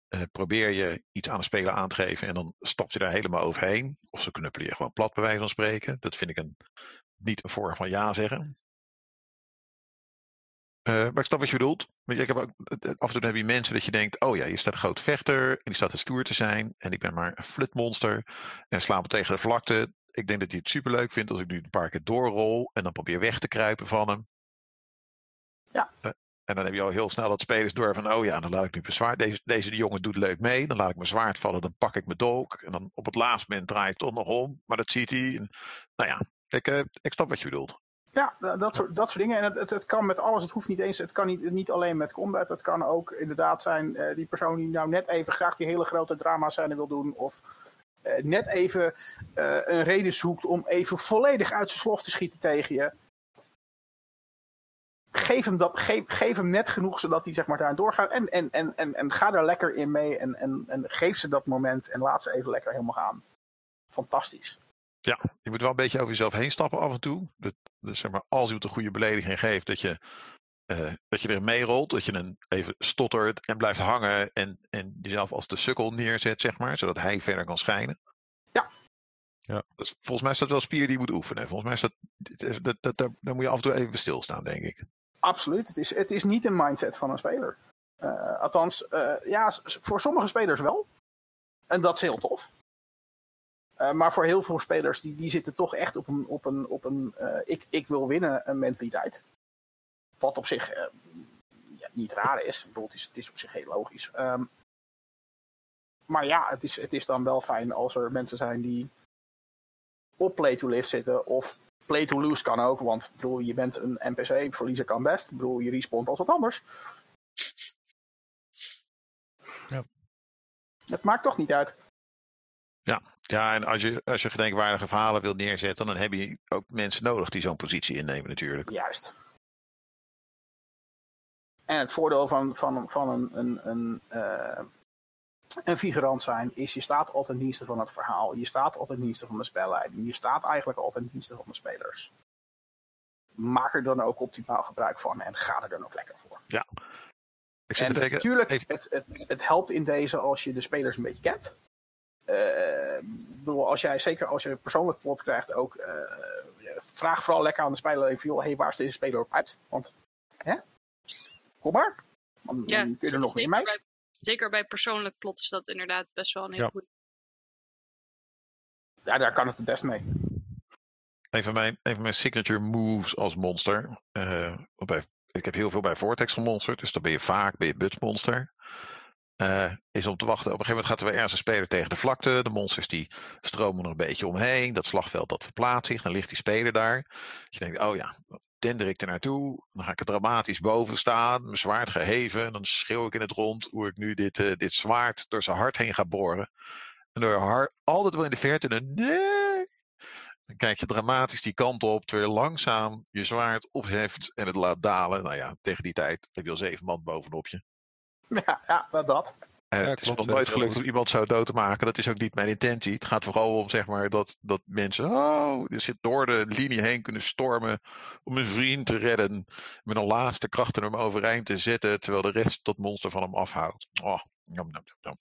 eh, probeer je iets aan de speler aan te geven en dan stap je daar helemaal overheen. Of ze knuppelen je gewoon plat bij wijze van spreken. Dat vind ik een, niet een vorm van ja zeggen. Eh, maar ik snap wat je bedoelt. Want ik heb ook, eh, af en toe heb je mensen dat je denkt: oh ja, hier staat een groot vechter. En die staat te stoer te zijn. En ik ben maar een flutmonster. En sla me tegen de vlakte. Ik denk dat hij het superleuk vindt als ik nu een paar keer doorrol. En dan probeer weg te kruipen van hem. Ja. Eh, en dan heb je al heel snel dat spelers door van: oh ja, dan laat ik nu mijn zwaard. Deze, deze jongen doet leuk mee. Dan laat ik mijn zwaard vallen. Dan pak ik mijn dolk. En dan op het laatste moment draai ik toch nog om. Maar dat ziet hij. En, nou ja, ik, eh, ik snap wat je bedoelt. Ja, da- dat soort, dat soort dingen. En het, het, het kan met alles. Het hoeft niet eens. Het kan niet, niet alleen met combat. Het kan ook inderdaad zijn eh, die persoon die nou net even graag die hele grote drama scène wil doen. Of eh, net even eh, een reden zoekt om even volledig uit zijn slof te schieten tegen je. Geef hem, dat, geef, geef hem net genoeg zodat hij zeg maar, daar doorgaat. En, en, en, en, en ga daar lekker in mee. En, en, en geef ze dat moment. En laat ze even lekker helemaal gaan. Fantastisch. Ja, je moet wel een beetje over jezelf heen stappen af en toe. Dat, dus zeg maar, als iemand een goede belediging geeft, dat je, eh, dat je erin meerolt. Dat je hem even stottert en blijft hangen. En, en jezelf als de sukkel neerzet, zeg maar. Zodat hij verder kan schijnen. Ja. Ja. Dus volgens mij is dat wel een spier die je moet oefenen. Volgens mij is dat, dat, dat, dat, daar moet je af en toe even stilstaan, denk ik. Absoluut. Het is, het is niet een mindset van een speler. Eh, althans, eh, ja, voor sommige spelers wel. En dat is heel tof. Eh, maar voor heel veel spelers, die, die zitten toch echt op een, op een, op een eh, ik, ik wil winnen een mentaliteit. Wat op zich eh, ja, niet raar is. Ik bedoel, het, is. het is op zich heel logisch. Ehm, maar ja, het is, het is dan wel fijn als er mensen zijn die op play to live zitten. Of play to lose kan ook. Want bedoel, je bent een NPC, verliezen kan best. Ik bedoel, je respawnt als wat anders. Ja. Het maakt toch niet uit. Ja, en als je, als je gedenkwaardige verhalen wilt neerzetten, dan heb je ook mensen nodig die zo'n positie innemen natuurlijk. Juist. En het voordeel van, van, van een, een, een, eh, een figurant zijn is je staat altijd in dienste van het verhaal. Je staat altijd in dienste van de spelleiding. Je staat eigenlijk altijd in dienste van de spelers. Maak er dan ook optimaal gebruik van en ga er dan ook lekker voor. Ik zit En natuurlijk, het, het, het helpt in deze als je de spelers een beetje kent. Eh, bedoel, als jij, zeker als je een persoonlijk plot krijgt, ook eh, vraag vooral lekker aan de speler even, joh, hey, waar is deze speler op uit? Want, hè? Kom maar. Dan, Ja, kun je er nog meer zeker, mee. bij, zeker bij persoonlijk plot is dat inderdaad best wel een hele Ja. goede. Ja, daar kan het het best mee. een van mijn, een van mijn signature moves als monster. eh, bij, ik heb heel veel bij Vortex gemonsterd, dus dan ben je vaak ben je butsmonster. Eh, is om te wachten. Op een gegeven moment gaat er weer ergens een speler tegen de vlakte. De monsters die stromen er een beetje omheen. Dat slagveld dat verplaatst zich. Dan ligt die speler daar. Dus je denkt, oh ja, dender ik er naartoe. Dan ga ik er dramatisch boven staan. Mijn zwaard geheven. En dan schreeuw ik in het rond hoe ik nu dit, eh, dit zwaard door zijn hart heen ga boren. En door hart, altijd wel in de verte. En nee. Dan kijk je dramatisch die kant op. Terwijl je langzaam je zwaard opheft en het laat dalen. Nou ja, tegen die tijd heb je al zeven man bovenop je. [LAUGHS] Ja, ja dat. Eh, Ja, het is klopt, nog nooit gelukt om iemand zo dood te maken. Dat is ook niet mijn intentie. Het gaat vooral om zeg maar, dat, dat mensen oh, die zit door de linie heen kunnen stormen om een vriend te redden. Met een laatste kracht om hem overeind te zetten. Terwijl de rest dat monster van hem afhoudt. Oh, jam, jam, jam, jam.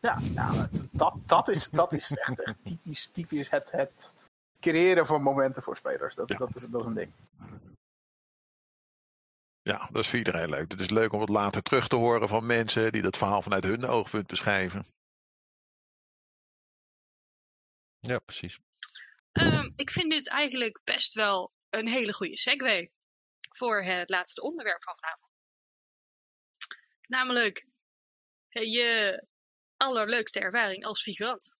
Ja, ja dat, dat, is, dat is echt, echt typisch, typisch het, het creëren van momenten voor spelers. Dat, Ja. dat, is, dat is een ding. Ja, dat is voor iedereen leuk. Het is leuk om het later terug te horen van mensen die dat verhaal vanuit hun oogpunt beschrijven. Ja, precies. Ehm, ik vind dit eigenlijk best wel een hele goede segue voor het laatste onderwerp van vanavond. Namelijk eh, je allerleukste ervaring als figurant.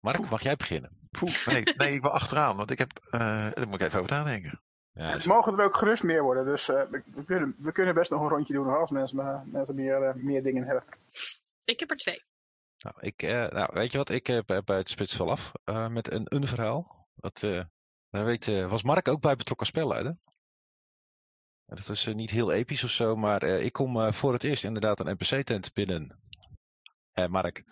Mark, mag jij beginnen? Poeh, nee, nee, ik wil achteraan, want ik heb, uh, daar moet ik even over nadenken. Ja, het mogen er ook gerust meer worden, dus uh, we, we, kunnen, we kunnen best nog een rondje doen als mensen, mensen meer, uh, meer dingen hebben. Ik heb er twee. Nou, ik, nou weet je wat, ik heb bij het spits wel af met een, een verhaal. Dat, daar weet, was Mark ook bij betrokken spelleider. Dat was niet heel episch of zo, maar ik kom voor het eerst inderdaad een NPC-tent binnen eh, Mark.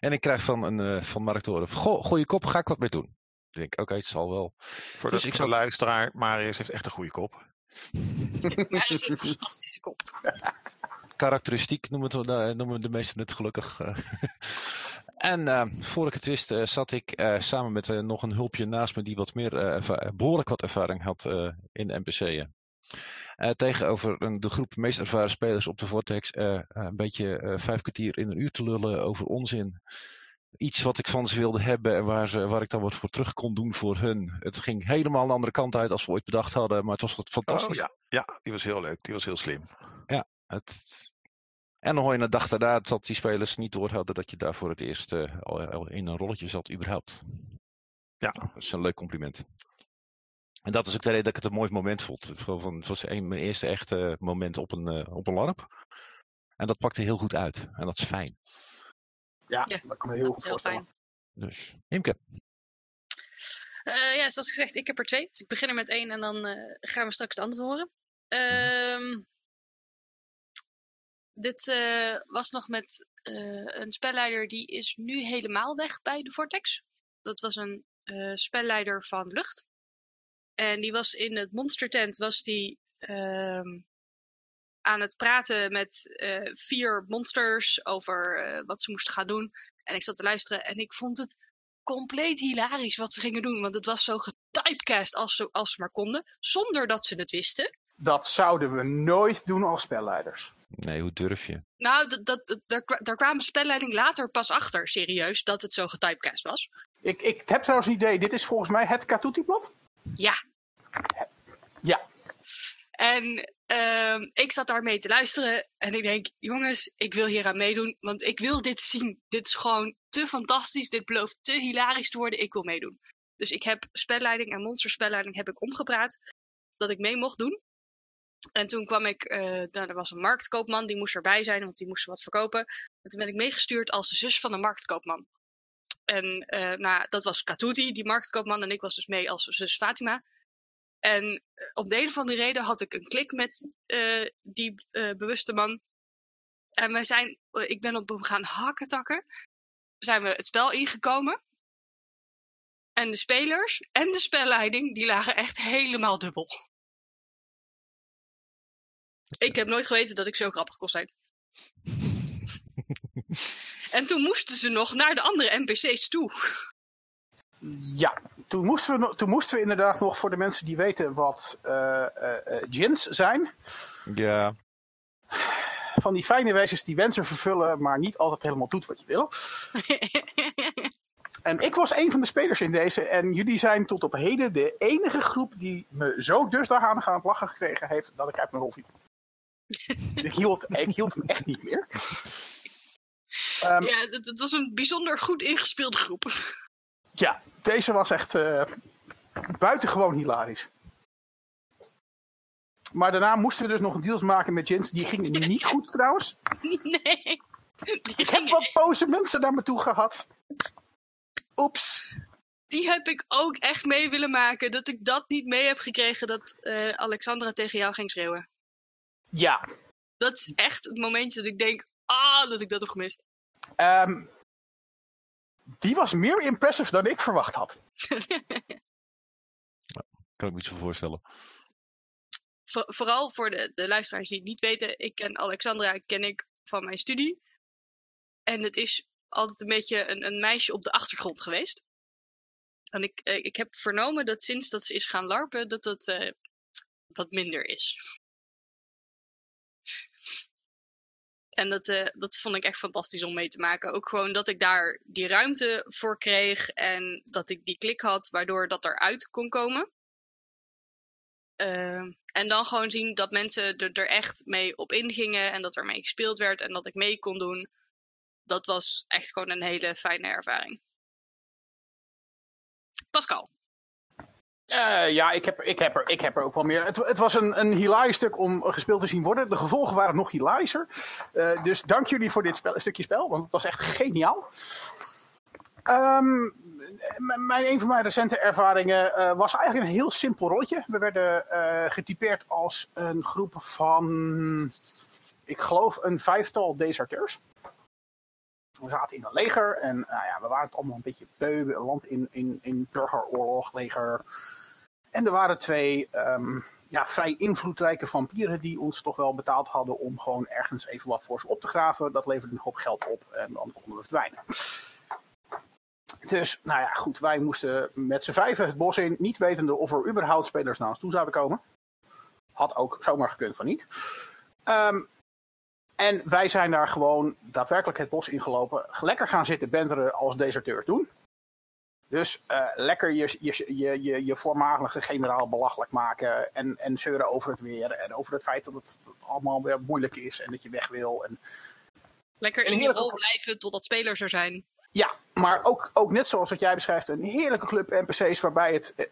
En ik krijg van, een, uh, van Mark te horen, Goh, goeie kop, ga ik wat mee doen. Ik denk, oké, okay, het zal wel. Voor dus de, ik zou... luisteraar, Marius heeft echt een goede kop. [LAUGHS] Marius heeft een fantastische kop. [LAUGHS] Karakteristiek noemen, het, uh, noemen de meesten het gelukkig. [LAUGHS] en uh, voor ik het wist, uh, zat ik uh, samen met nog een hulpje naast me die wat meer, behoorlijk wat ervaring had in de NPC'en. Uh, tegenover een, de groep meest ervaren spelers op de Vortex uh, een beetje uh, vijf kwartier in een uur te lullen over onzin. Iets wat ik van ze wilde hebben en waar, ze, waar ik dan wat voor terug kon doen voor hun. Het ging helemaal de andere kant uit als we ooit bedacht hadden, maar het was wat fantastisch. Oh, ja. ja, die was heel leuk. Die was heel slim. Ja, het... En dan hoor je een dag daarna dat die spelers niet door hadden dat je daar voor het eerst al in een rolletje zat überhaupt. Ja. Dat is een leuk compliment. En dat is ook de reden dat ik het een mooi moment vond. Het, van, het was een, mijn eerste echte moment op een, uh, op een LARP. En dat pakte heel goed uit. En dat is fijn. Ja, ja dat kan me heel goed heel fijn. Dus, Imke. Uh, ja, zoals gezegd, ik heb er twee. Dus ik begin er met één en dan uh, gaan we straks de andere horen. Uh, dit was nog met een spelleider die is nu helemaal weg bij de Vortex. Dat was een spelleider van lucht. En die was in het monstertent was die, uh, aan het praten met uh, vier monsters over uh, wat ze moesten gaan doen. En ik zat te luisteren en ik vond het compleet hilarisch wat ze gingen doen. Want het was zo getypecast als ze, als ze maar konden, zonder dat ze het wisten. Dat zouden we nooit doen als spelleiders. Nee, hoe durf je? Nou, dat, dat, daar, daar kwam spelleiding later pas achter, serieus, dat het zo getypecast was. Ik, ik heb trouwens een idee, dit is volgens mij het Katuti-plot? Ja. Ja. En uh, ik zat daarmee te luisteren en ik denk, jongens, ik wil hier aan meedoen, want ik wil dit zien. Dit is gewoon te fantastisch, dit belooft te hilarisch te worden, ik wil meedoen. Dus ik heb spelleiding en monsterspelleiding heb ik omgepraat, dat ik mee mocht doen. En toen kwam ik, uh, nou, er was een marktkoopman, die moest erbij zijn, want die moest wat verkopen. En toen ben ik meegestuurd als de zus van de marktkoopman. En uh, nou, dat was Katuti, die marktkoopman, en ik was dus mee als zus Fatima. En uh, op de een of reden had ik een klik met uh, die bewuste man. En wij zijn, ik ben op hem gaan hakken takken. Zijn we het spel ingekomen. En de spelers en de spelleiding, die lagen echt helemaal dubbel. Ik heb nooit geweten dat ik zo grappig kon zijn. [LAUGHS] En toen moesten ze nog naar de andere NPC's toe. Ja, toen moesten we, toen moesten we inderdaad nog voor de mensen die weten wat uh, uh, djinns zijn. Ja. Van die fijne wezens die wensen vervullen, maar niet altijd helemaal doet wat je wil. [LAUGHS] en ik was een van de spelers in deze. En jullie zijn tot op heden de enige groep die me zo dusdanig aan het lachen gekregen heeft dat ik uit mijn rol viel. [LAUGHS] ik, hield, ik hield hem echt niet meer. Um, ja, het, het, was een bijzonder goed ingespeelde groep. Ja, deze was echt uh, buitengewoon hilarisch. Maar daarna moesten we dus nog een deals maken met Jens. Die ging [LAUGHS] niet goed trouwens. Nee. Ik heb wat boze mensen naar me toe gehad. Oeps. Die heb ik ook echt mee willen maken. Dat ik dat niet mee heb gekregen dat uh, Alexandra tegen jou ging schreeuwen. Ja. Dat is echt het momentje dat ik denk, ah, dat ik dat heb gemist. Um, die was meer impressive dan ik verwacht had. [LAUGHS] kan ik me iets voor voorstellen. Voor, vooral voor de, de luisteraars die het niet weten. Ik en Alexandra ken ik van mijn studie. En het is altijd een beetje een, een meisje op de achtergrond geweest. En ik, eh, ik heb vernomen dat sinds dat ze is gaan larpen, dat het uh, wat minder is. En dat, uh, dat vond ik echt fantastisch om mee te maken. Ook gewoon dat ik daar die ruimte voor kreeg en dat ik die klik had, waardoor dat eruit kon komen. Uh, en dan gewoon zien dat mensen er, er echt mee op ingingen en dat er mee gespeeld werd en dat ik mee kon doen. Dat was echt gewoon een hele fijne ervaring. Pascal. Uh, ja, ik heb, ik, heb er, ik heb er ook wel meer. Het, het was een, een hilarisch stuk om gespeeld te zien worden. De gevolgen waren nog hilarischer. Uh, dus dank jullie voor dit spel, stukje spel, want het was echt geniaal. Um, mijn, een van mijn recente ervaringen uh, was eigenlijk een heel simpel rolletje. We werden getypeerd als een groep van, ik geloof, een vijftal deserteurs. We zaten in een leger en nou ja, we waren het allemaal een beetje beu. Land in, in, in burgeroorlog, leger. En er waren twee um, ja, vrij invloedrijke vampieren die ons toch wel betaald hadden om gewoon ergens even wat voor ze op te graven. Dat leverde een hoop geld op en dan konden we verdwijnen. Dus, nou ja, goed, wij moesten met z'n vijven het bos in, niet wetende of er überhaupt spelers naar ons toe zouden komen. Had ook zomaar gekund van niet. Um, en wij zijn daar gewoon daadwerkelijk het bos ingelopen. Lekker gaan zitten benteren als deserteurs doen. Dus uh, lekker je, je, je, je, je voormalige generaal belachelijk maken. En, en zeuren over het weer. En over het feit dat het, dat allemaal weer moeilijk is. En dat je weg wil. En... Lekker in je rol blijven totdat spelers er zijn. Ja, maar ook, ook net zoals wat jij beschrijft. Een heerlijke club NPC's waarbij het... het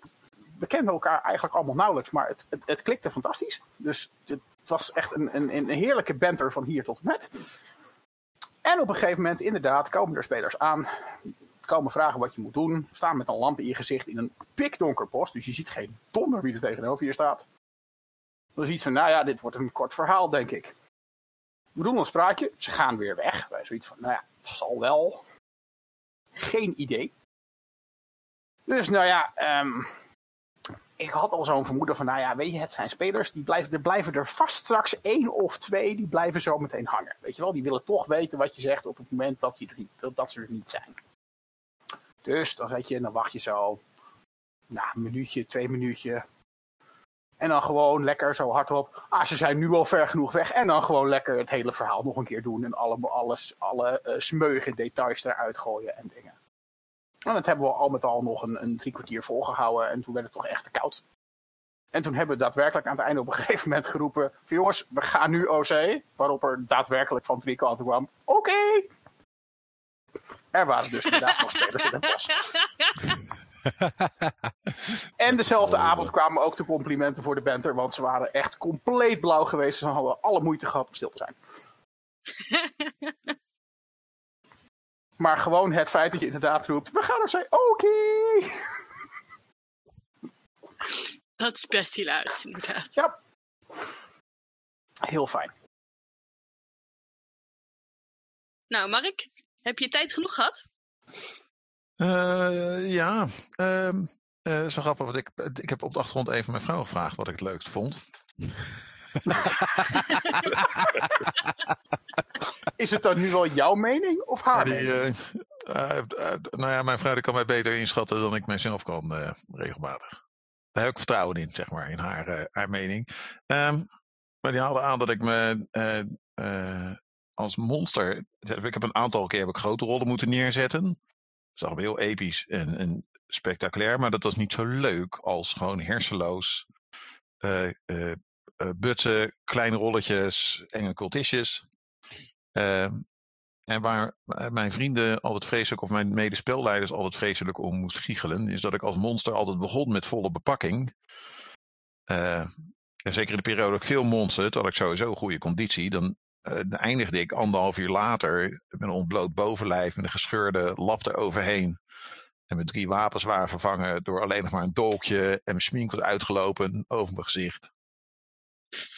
we kenden elkaar eigenlijk allemaal nauwelijks. Maar het, het, het klikte fantastisch. Dus het, het was echt een, een, een heerlijke banter van hier tot en met. En op een gegeven moment, inderdaad, komen er spelers aan. Komen vragen wat je moet doen. Staan met een lamp in je gezicht in een pikdonker bos. Dus je ziet geen donder wie er tegenover je staat. Dan is iets van, nou ja, dit wordt een kort verhaal, denk ik. We doen ons praatje. Ze gaan weer weg. Wij zoiets van, nou ja, zal wel. Geen idee. Dus nou ja, um, ik had al zo'n vermoeden van, nou ja, weet je, het zijn spelers, die blijven, er blijven er vast straks één of twee, die blijven zo meteen hangen. Weet je wel, die willen toch weten wat je zegt op het moment dat, er niet, dat ze er niet zijn. Dus dan zet je, dan wacht je zo, nou, een minuutje, twee minuutje. En dan gewoon lekker zo hardop, ah, ze zijn nu al ver genoeg weg. En dan gewoon lekker het hele verhaal nog een keer doen en alle, alles, alle uh, smeuige details eruit gooien en dingen. En dat hebben we al met al nog een, een drie kwartier volgehouden. En toen werd het toch echt te koud. En toen hebben we daadwerkelijk aan het einde op een [LAUGHS] gegeven moment geroepen: jongens, we gaan nu OC. Waarop er daadwerkelijk van drie kanten kwam: oké. Er waren dus inderdaad nog spelers in het bos. en dezelfde avond kwamen ook de complimenten voor de banter, want ze waren echt compleet blauw geweest. Ze hadden alle moeite gehad om stil te zijn. [LAUGHS] Maar gewoon het feit dat je inderdaad roept, we gaan er zijn, oké. Dat is best hilarisch, inderdaad. Ja. Heel fijn. Nou, Mark, heb je tijd genoeg gehad? Uh, ja, uh, uh, zo grappig. Want ik, ik heb op de achtergrond even mijn vrouw gevraagd wat ik het leukst vond. Is het dan nu wel jouw mening of haar die, mening? Uh, uh, nou ja, mijn vrouw kan mij beter inschatten dan ik mijzelf kan, uh, regelmatig. Daar heb ik vertrouwen in, zeg maar, in haar, haar mening. Um, maar die haalde aan dat ik me als monster. Ik heb een aantal keer heb ik grote rollen moeten neerzetten. Dat is allemaal heel episch en, en spectaculair, maar dat was niet zo leuk als gewoon hersenloos uh, butsen, kleine rolletjes, enge cultistjes. Uh, en waar mijn vrienden altijd vreselijk, of mijn medespelleiders altijd vreselijk om moesten giechelen, is dat ik als monster altijd begon met volle bepakking. En zeker in de periode dat ik veel monster, had ik sowieso goede conditie. Dan, dan eindigde ik anderhalf uur later met een ontbloot bovenlijf, met een gescheurde lap eroverheen. En mijn drie wapens waren vervangen door alleen nog maar een dolkje. En mijn smink was uitgelopen over mijn gezicht.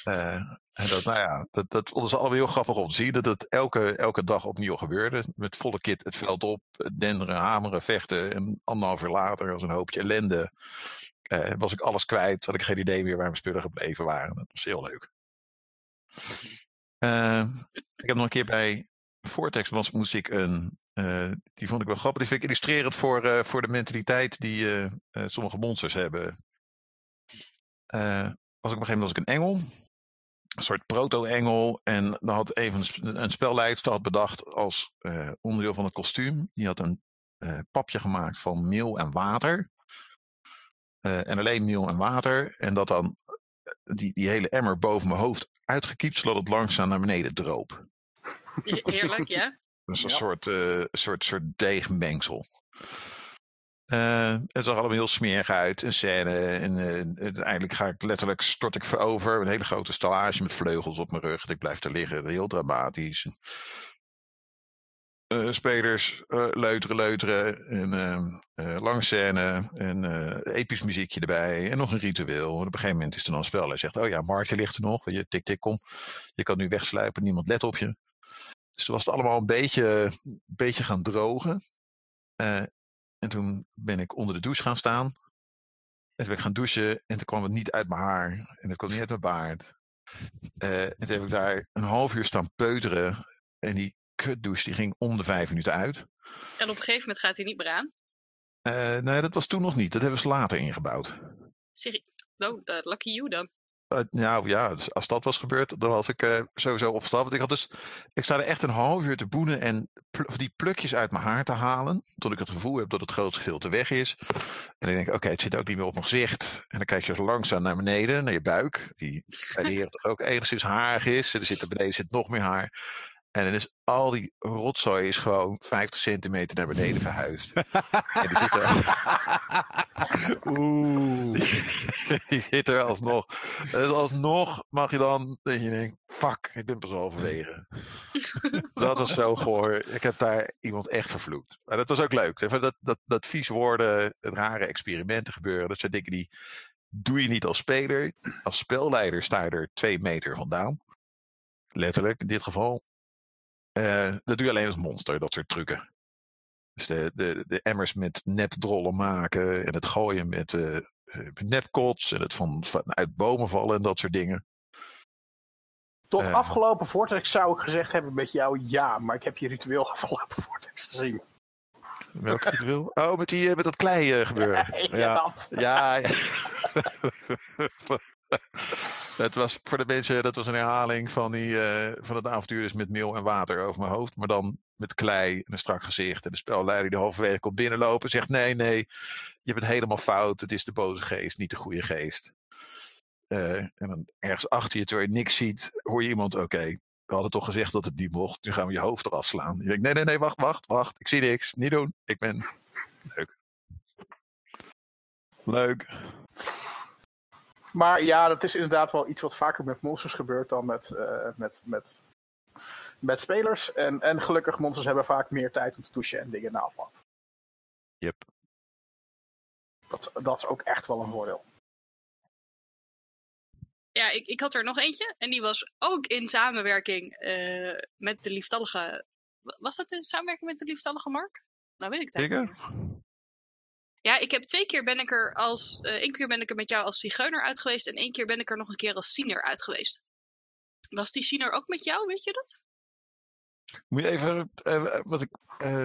Uh, en dat, nou ja, dat, dat allemaal heel grappig om te zien. Dat het elke, elke dag opnieuw gebeurde. Met volle kit het veld op, denderen, hameren, vechten. En anderhalf uur later, als een hoopje ellende, uh, was ik alles kwijt. Had ik geen idee meer waar mijn spullen gebleven waren. Dat was heel leuk. Uh, ik heb nog een keer bij Vortex was, moest ik een. die vond ik wel grappig. Die vind ik illustrerend voor, voor de mentaliteit die sommige monsters hebben was ik op een gegeven moment was ik een engel. Een soort proto-engel. En dan had even een, een spelleidster bedacht als onderdeel van het kostuum. Die had een papje gemaakt van meel en water. En alleen meel en water. En dat dan die, die hele emmer boven mijn hoofd uitgekiept, zodat het langzaam naar beneden droop. Heerlijk, ja. [LAUGHS] Dus een ja. soort, soort, soort deegmengsel. Eh, het zag allemaal heel smerig uit, een scène. En eh, uiteindelijk ga ik letterlijk, stort ik over. Een hele grote stallage met vleugels op mijn rug. Ik blijf daar liggen, heel dramatisch. Eh, spelers uh, leuteren, leuteren. En uh, lange scène. En episch muziekje erbij. En nog een ritueel. Op een gegeven moment is er dan een spel. Hij zegt, oh ja, Martje ligt er nog. Je tik, tik, kom. Je kan nu wegsluipen. Niemand let op je. Dus toen was het allemaal een beetje, beetje gaan drogen. en toen ben ik onder de douche gaan staan. En toen ben ik gaan douchen. En toen kwam het niet uit mijn haar. En het kwam niet uit mijn baard. en toen heb ik daar een half uur staan peuteren. En die kutdouche die ging om de vijf minuten uit. En op een gegeven moment gaat hij niet meer aan? Uh, nee, dat was toen nog niet. Dat hebben ze later ingebouwd. Serie? Oh, uh, lucky you dan. Uh, nou ja, dus als dat was gebeurd, dan was ik sowieso op stap. Want ik, had dus, ik sta er echt een half uur te boenen en pl die plukjes uit mijn haar te halen. Tot ik het gevoel heb dat het grootste gedeelte weg is. En ik denk, oké, okay, het zit ook niet meer op mijn gezicht. En dan kijk je langzaam naar beneden, naar je buik. Die bij de heren toch ook enigszins haarig is. Er zit er beneden zit nog meer haar. En dan is al die rotzooi is gewoon 50 centimeter naar beneden verhuisd. en die zit er. [LAUGHS] Oeh. [LAUGHS] Die, zit er alsnog. Dus alsnog mag je dan. Dat je denkt: fuck, ik ben pas halverwege. [LAUGHS] dat was zo goor. Ik heb daar iemand echt vervloekt. Maar dat was ook leuk. Dat, dat, dat vies woorden, het rare experimenten gebeuren. Dat zijn dingen die. Doe je niet als speler. Als spelleider sta je er twee meter vandaan. Letterlijk in dit geval. Uh, dat doe je alleen als monster, dat soort trucken. Dus de, de, de emmers met nepdrollen maken en het gooien met uh, nepkots en het van, van, uit bomen vallen en dat soort dingen. Tot uh, afgelopen Vortex zou ik gezegd hebben met jou ja, maar ik heb je ritueel [LAUGHS] afgelopen Vortex gezien. Welk ritueel? Oh, met, die, met dat klei gebeuren. [LAUGHS] Ja, ja, dat. Ja, ja. [LAUGHS] [LAUGHS] Het was voor de mensen, dat was een herhaling van, die, uh, van het avontuur dus met meel en water over mijn hoofd. Maar dan met klei en een strak gezicht. En de spelleider die halverwege komt binnenlopen zegt nee, nee, je bent helemaal fout. Het is de boze geest, niet de goede geest. Uh, en dan ergens achter je, terwijl je niks ziet, hoor je iemand, oké, we hadden toch gezegd dat het niet mocht. Nu gaan we je hoofd eraf slaan. Je denkt, nee, nee, nee, wacht, wacht, wacht. Ik zie niks. Niet doen. Ik ben... Leuk. Leuk. Maar ja, dat is inderdaad wel iets wat vaker met monsters gebeurt dan met, uh, met, met, met spelers. En, en gelukkig, monsters hebben vaak meer tijd om te douchen en dingen na afloop. Yep. Dat, dat is ook echt wel een voordeel. Ja, ik, ik had er nog eentje. En die was ook in samenwerking uh, met de lieftallige... Was dat in samenwerking met de lieftallige Mark? Nou weet ik het eigenlijk. Ja, ik heb twee keer ben ik er als. Uh, één keer ben ik er met jou als zigeuner uit geweest. En één keer ben ik er nog een keer als siener uit geweest. Was die siener ook met jou, weet je dat? Moet je even. Uh, wat ik. Uh,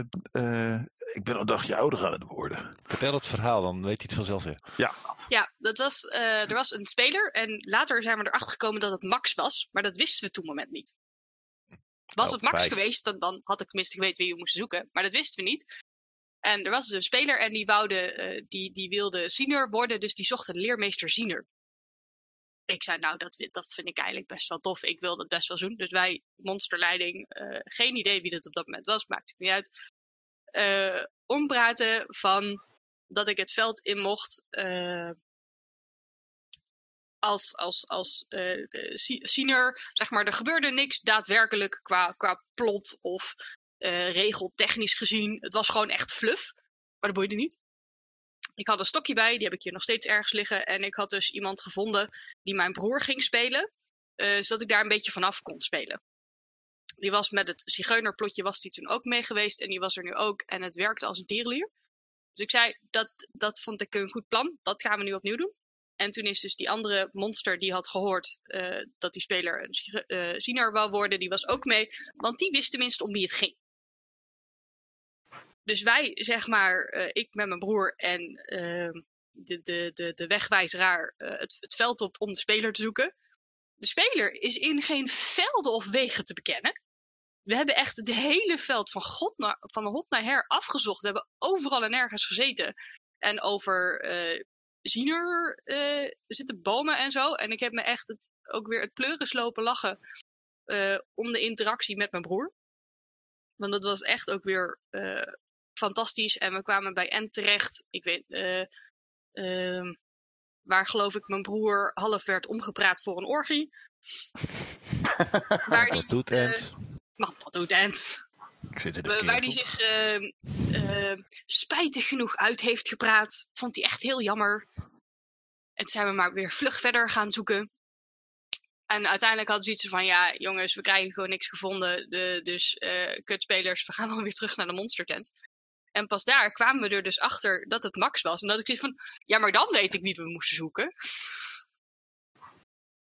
ik ben een dagje ouder aan het worden. Vertel het verhaal, dan weet hij het vanzelf weer. Ja. Ja, dat was, er was een speler. En later zijn we erachter gekomen dat het Max was. Maar dat wisten we toen moment niet. Was oh, het Max geweest, dan, dan had ik tenminste geweten wie we moesten zoeken. Maar dat wisten we niet. En er was dus een speler en die, woude, uh, die, die wilde ziener worden, dus die zocht een leermeester ziener. Ik zei, nou, dat, dat vind ik eigenlijk best wel tof. Ik wil dat best wel doen. Dus wij, monsterleiding, uh, geen idee wie dat op dat moment was, maakt het niet uit. Uh, ompraten van dat ik het veld in mocht als, als, als. Zeg maar, er gebeurde niks daadwerkelijk qua, qua plot of uh, regeltechnisch gezien. Het was gewoon echt fluff. Maar dat boeide niet. Ik had een stokje bij, die heb ik hier nog steeds ergens liggen. En ik had dus iemand gevonden die mijn broer ging spelen. Uh, zodat ik daar een beetje vanaf kon spelen. Die was met het zigeunerplotje was die toen ook mee geweest. En die was er nu ook. En het werkte als een tierenlier. Dus ik zei, dat, dat vond ik een goed plan. Dat gaan we nu opnieuw doen. En toen is dus die andere monster die had gehoord uh, dat die speler een ziener wou worden, die was ook mee. Want die wist tenminste om wie het ging. Dus wij, zeg maar, uh, ik met mijn broer en uh, de, de, de, de wegwijzeraar uh, het, het veld op om de speler te zoeken. De speler is in geen velden of wegen te bekennen. We hebben echt het hele veld van, God naar, van hot naar her afgezocht. We hebben overal en nergens gezeten. En over uh, ziener zitten bomen en zo. En ik heb me echt het, ook weer het pleuren slopen lachen om de interactie met mijn broer. Want dat was echt ook weer fantastisch. En we kwamen bij N terecht. Ik weet, eh, ehm, waar geloof ik mijn broer half werd omgepraat voor een orgie. [LAUGHS] waar die, Dat doet eh, Ent. maar dat doet Ent. Ik zit in de Waar groep. zich eh, eh, spijtig genoeg uit heeft gepraat. Vond hij echt heel jammer. En toen zijn we maar weer vlug verder gaan zoeken. En uiteindelijk hadden ze iets van, ja jongens, we krijgen gewoon niks gevonden. De, dus eh kutspelers, we gaan wel weer terug naar de monstertent. En pas daar kwamen we er dus achter dat het Max was. En dat ik zoiets van, ja maar dan weet ik wie we moesten zoeken.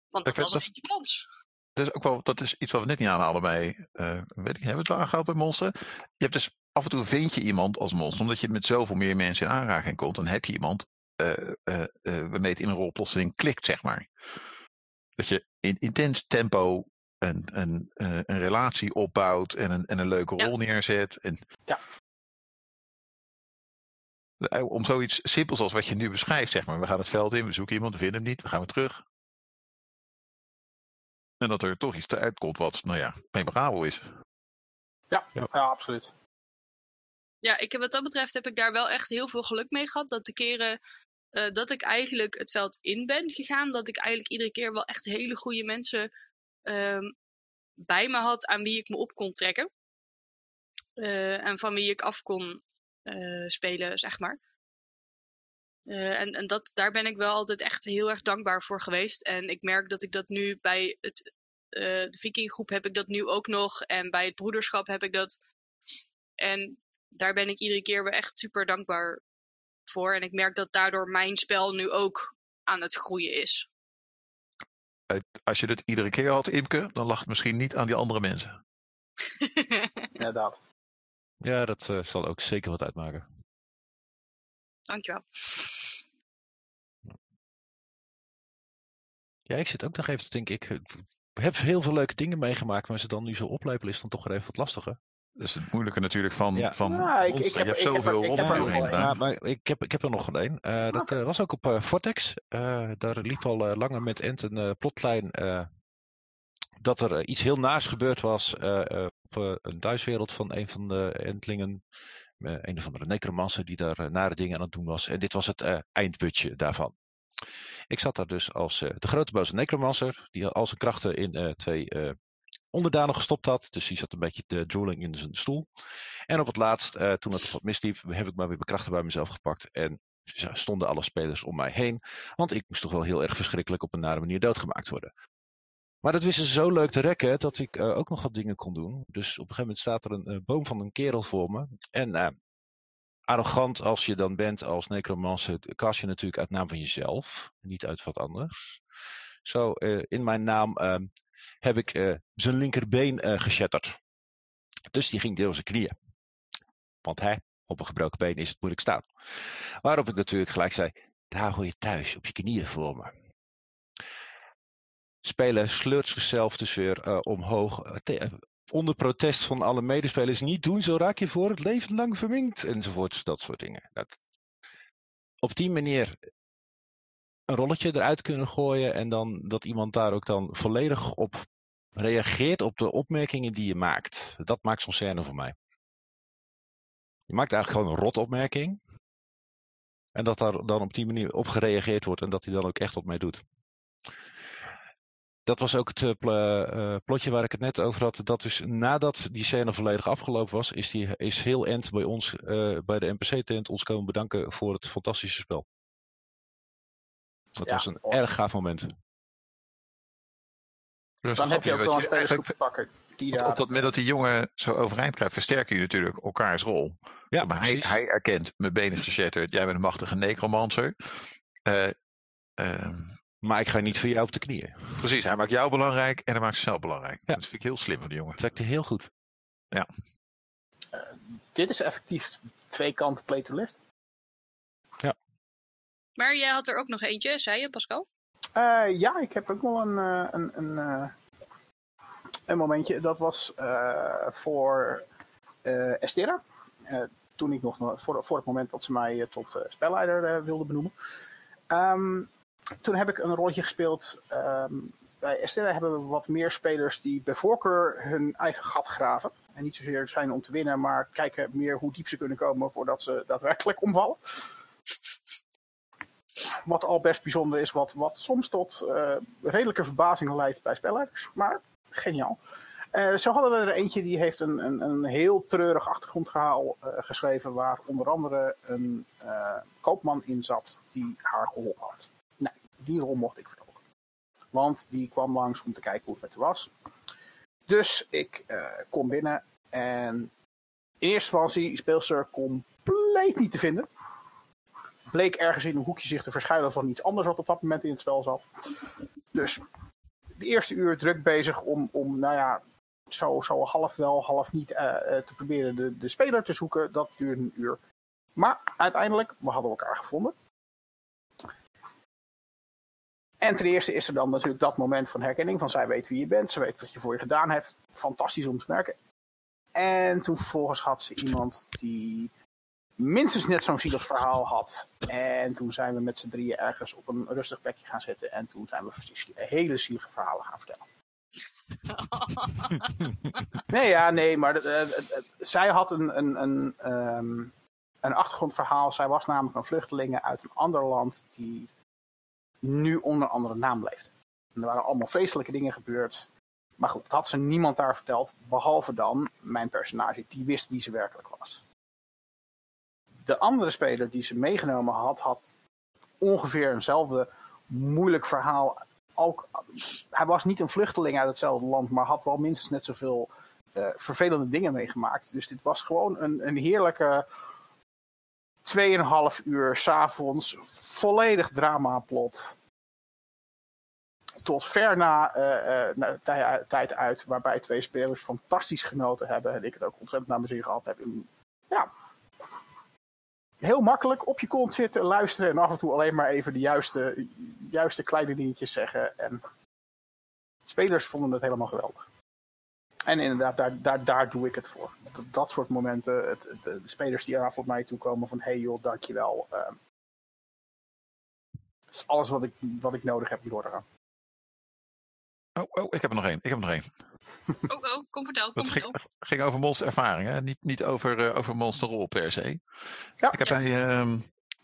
Want dat Ik was een beetje plans. Dat is ook wel, dat is iets wat we net niet aanhalen bij, eh, weet ik, hebben we het wel aangehaald bij monsteren? Je hebt dus af en toe vind je iemand als monster, omdat je met zoveel meer mensen in aanraking komt, dan heb je iemand eh, eh, eh, waarmee het in een rol plotseling klikt, zeg maar. Dat je in intens tempo een, een, eh, een relatie opbouwt en een, en een leuke Ja. rol neerzet. En Ja. Eh, Om zoiets simpels als wat je nu beschrijft, zeg maar. We gaan het veld in, we zoeken iemand, we vinden hem niet, we gaan weer terug. En dat er toch iets uitkomt wat, nou ja, memorabel is. Ja, ja. absoluut. Ja, ik heb, wat dat betreft heb ik daar wel echt heel veel geluk mee gehad. Dat de keren eh, dat ik eigenlijk het veld in ben gegaan, dat ik eigenlijk iedere keer wel echt hele goede mensen ehm, bij me had aan wie ik me op kon trekken. Eh, en van wie ik af kon spelen, zeg maar. Eh, en en dat, daar ben ik wel altijd echt heel erg dankbaar voor geweest. En ik merk dat ik dat nu bij het, eh, de Vikinggroep heb ik dat nu ook nog. En bij het broederschap heb ik dat. En daar ben ik iedere keer weer echt super dankbaar voor. En ik merk dat daardoor mijn spel nu ook aan het groeien is. Eh, Als je dit iedere keer had, Imke, dan lag het misschien niet aan die andere mensen. [LAUGHS] Inderdaad. Ja, dat eh, zal ook zeker wat uitmaken. Dankjewel. Ja, ik zit ook nog even te denken. Ik eh, heb heel veel leuke dingen meegemaakt, maar ze dan nu zo oplepelen is dan toch weer even wat lastiger. Dat is het moeilijke natuurlijk van, Ja. van Ja, ik- ik heb- je hebt er- zoveel wel gedaan. Ja, maar ik heb, ik heb er nog een. Eh dat eh, was ook op eh, Vortex. Eh, daar liep al langer met Ent een eh, plotlijn eh, dat er eh, iets heel naars gebeurd was eh, eh, op een thuiswereld van een van de Entlingen. Een of andere necromancer die daar nare dingen aan het doen was. En dit was het eindputje daarvan. Ik zat daar dus als de grote boze necromancer, die al zijn krachten in twee onderdanen gestopt had. Dus die zat een beetje te drooling in zijn stoel. En op het laatst, toen het wat misliep, heb ik maar weer mijn krachten bij mezelf gepakt. En stonden alle spelers om mij heen. Want ik moest toch wel heel erg verschrikkelijk op een nare manier doodgemaakt worden. Maar dat wisten ze zo leuk te rekken dat ik eh, ook nog wat dingen kon doen. Dus op een gegeven moment staat er een eh, boom van een kerel voor me. En eh, arrogant als je dan bent als necromancer, cast je natuurlijk uit naam van jezelf. Niet uit wat anders. Zo, in mijn naam eh, heb ik zijn linkerbeen eh geshatterd. Dus die ging door zijn knieën. Want hè, op een gebroken been is het moeilijk staan. Waarop ik natuurlijk gelijk zei, daar hoor je thuis, op je knieën voor me. Speler sleurt zichzelf dus weer eh, omhoog. eh, onder protest van alle medespelers. Niet doen, zo raak je voor het leven lang verminkt. Enzovoorts, dat soort dingen. Dat, op die manier een rolletje eruit kunnen gooien. En dan dat iemand daar ook dan volledig op reageert op de opmerkingen die je maakt. Dat maakt zo'n scène voor mij. Je maakt eigenlijk gewoon een rotopmerking. En dat daar dan op die manier op gereageerd wordt en dat hij dan ook echt wat mee doet. Dat was ook het eh, pl- eh, plotje waar ik het net over had. Dat dus nadat die scène volledig afgelopen was, is, die, is heel End bij ons, eh, bij de NPC-tent, ons komen bedanken voor het fantastische spel. Dat Ja, was een awesome. erg gaaf moment. Dus Dan heb je ook wel een spelersgroep te eigenlijk- pakken. Die daar, op dat moment dat die jongen zo overeind krijgt, versterken jullie natuurlijk elkaars rol. Ja, maar hij, hij erkent, mijn benen is geshatterd, jij bent een machtige necromancer. Eh, ehm, Maar ik ga niet voor jou op de knieën. precies, hij maakt jou belangrijk en hij maakt zichzelf belangrijk. Ja. Dat vind ik heel slim van die jongen. Het werkte heel goed. Dit is effectief twee kanten play to lift. Maar jij had er ook nog eentje, zei je, Pascal? Eh, ja, ik heb ook wel een, eh, een, een, eh, een momentje. Dat was eh, voor eh Estera. Eh, toen ik nog, voor, voor het moment dat ze mij eh, tot eh, spelleider eh, wilde benoemen. Ehm, toen heb ik een rolletje gespeeld. Ehm, bij Estera hebben we wat meer spelers die bij voorkeur hun eigen gat graven. En niet zozeer zijn om te winnen, maar kijken meer hoe diep ze kunnen komen voordat ze daadwerkelijk omvallen. Wat al best bijzonder is, wat, wat soms tot uh, redelijke verbazing leidt bij spelleiders. Maar geniaal. Uh, zo hadden we er eentje die heeft een, een, een heel treurig achtergrondverhaal uh, geschreven. Waar onder andere een koopman in zat die haar geholpen had. Die rol mocht ik vertolken. Want die kwam langs om te kijken hoe het met was. Dus ik kom binnen en in eerste instantie speelster compleet niet te vinden bleek ergens in een hoekje zich te verschuilen van iets anders wat op dat moment in het spel zat. Dus de eerste uur druk bezig om, om nou ja, zo, zo half wel, half niet uh, te proberen de, de speler te zoeken. Dat duurde een uur. Maar uiteindelijk, we hadden elkaar gevonden. En ten eerste is er dan natuurlijk dat moment van herkenning. Van zij weet wie je bent, ze weet wat je voor je gedaan hebt. Fantastisch om te merken. En toen vervolgens had ze iemand die minstens net zo'n zielig verhaal had. En toen zijn we met z'n drieën ergens op een rustig plekje gaan zitten. En toen zijn we hele zielige verhalen gaan vertellen. [LAUGHS] nee, ja, nee, maar zij had een, een, een, ehm, een achtergrondverhaal. Zij was namelijk een vluchteling uit een ander land die nu onder andere naam. En er waren allemaal vreselijke dingen gebeurd. Maar goed, dat had ze niemand daar verteld, behalve dan mijn personage, die wist wie ze werkelijk was de andere speler die ze meegenomen had, had ongeveer eenzelfde moeilijk verhaal. Ook, hij was niet een vluchteling uit hetzelfde land, maar had wel minstens net zoveel uh, vervelende dingen meegemaakt. Dus dit was gewoon een, een heerlijke 2,5 uur s'avonds, volledig dramaplot. Tot ver na, uh, tijd uit, waarbij twee spelers fantastisch genoten hebben. En ik het ook ontzettend naar mijn zin gehad heb. ja, heel makkelijk op je kont zitten, luisteren en af en toe alleen maar even de juiste, juiste kleine dingetjes zeggen. En spelers vonden het helemaal geweldig. En inderdaad, daar, daar, daar doe ik het voor. Dat, dat soort momenten, het, de, de, spelers die naar mij toe komen van hey joh, dankjewel. Uh, dat is alles wat ik, wat ik nodig heb hierdoor eraan. Oh, oh, ik heb er nog één. Ik heb er nog één. [LAUGHS] Oh, oh, kom vertel. Kom het ging, ging, over monster ervaringen, niet, niet over, uh, over monsterrol per se. Ja. Ik heb bij uh,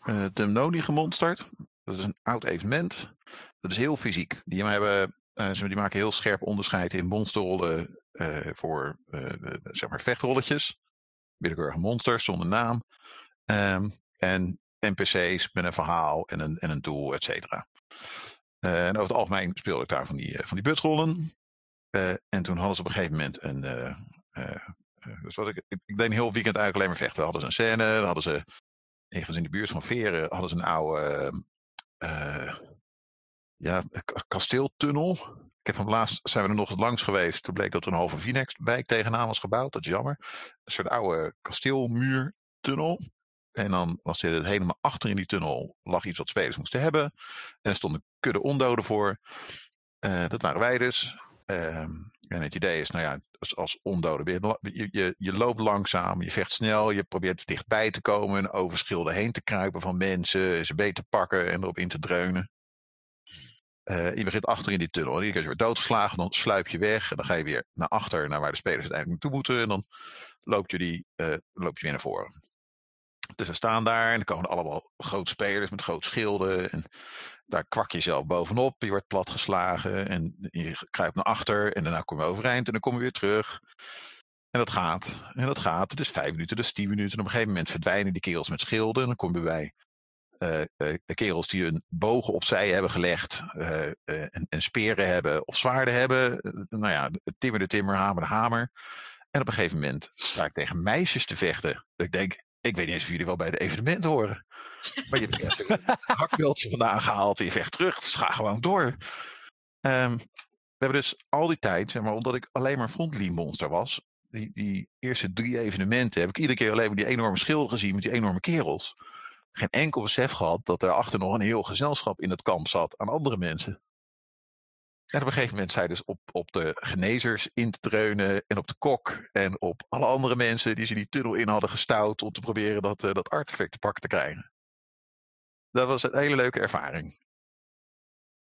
uh, de Noni gemonsterd. Dat is een oud evenement. Dat is heel fysiek. Die, hebben, uh, die maken heel scherp onderscheid in monsterrollen voor zeg maar vechtrolletjes. Willekeurige monsters zonder naam. Um, en NPC's met een verhaal en een, en een doel, et cetera. Uh, en over het algemeen speelde ik daar van die, van die butrollen. En toen hadden ze op een gegeven moment een. Dus wat ik, ik, deed een heel weekend eigenlijk alleen maar vechten. Hadden ze een scène, dan hadden ze in de buurt van Veren hadden ze een oude ja, kasteeltunnel. Ik heb van laatst zijn we er nog eens langs geweest. Toen bleek dat er een halve Vinex wijk tegenaan was gebouwd. Dat is jammer. Een soort oude kasteelmuurtunnel. En dan was dit helemaal achter in die tunnel lag iets wat spelers moesten hebben. En er stonden kudde ondoden voor. Uh, dat waren wij dus. Ehm, en het idee is, nou ja, als, als ondode, je, je, je loopt langzaam, je vecht snel, je probeert dichtbij te komen, over schilden heen te kruipen van mensen, ze beet te pakken en erop in te dreunen. Uh, je begint achter in die tunnel. En je wordt doodgeslagen, dan sluip je weg. En dan ga je weer naar achter, naar waar de spelers uiteindelijk naartoe moeten. En dan loop je, die, uh, loop je weer naar voren. Dus we staan daar en er komen allemaal grote spelers met grote schilden. En daar kwak je zelf bovenop. Je wordt platgeslagen en je kruipt naar achter. En daarna kom je overeind en dan kom je weer terug. En dat gaat. En dat gaat. Het is vijf minuten, dus tien minuten. En op een gegeven moment verdwijnen die kerels met schilden. En dan kom je bij kerels die hun bogen opzij hebben gelegd. Uh, en, en, speren hebben of zwaarden hebben. nou ja, timmer de timmer, hamer de hamer. En op een gegeven moment sta ik tegen meisjes te vechten. Dat ik denk, ik weet niet eens of jullie wel bij het evenement horen. Maar je hebt een [LAUGHS] hakbeeldje vandaan gehaald en je vecht terug. Dus ga gewoon door. Um, we hebben dus al die tijd, zeg maar, omdat ik alleen maar frontline monster was. Die, die eerste drie evenementen heb ik iedere keer alleen maar die enorme schil gezien met die enorme kerels. Geen enkel besef gehad dat er achter nog een heel gezelschap in het kamp zat aan andere mensen. En op een gegeven moment zei dus op, op de genezers in te dreunen en op de kok en op alle andere mensen die ze die tunnel in hadden gestouwd om te proberen dat, uh, dat artefact te pakken te krijgen. Dat was een hele leuke ervaring.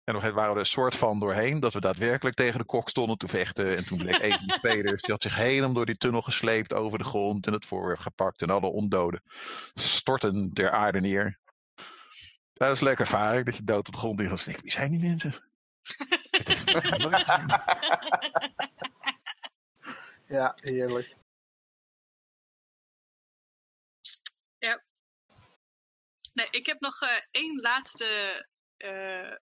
En nog waren we er een soort van doorheen dat we daadwerkelijk tegen de kok stonden te vechten. En toen bleek een van de [LAUGHS] spelers, die had zich helemaal door die tunnel gesleept over de grond en het voorwerp gepakt. En alle ondoden storten ter aarde neer. Dat is een leuke ervaring, dat je dood op de grond snikken. Wie zijn die mensen? [LAUGHS] ja, heerlijk. Ja. Nee, ik heb nog uh, één laatste uh,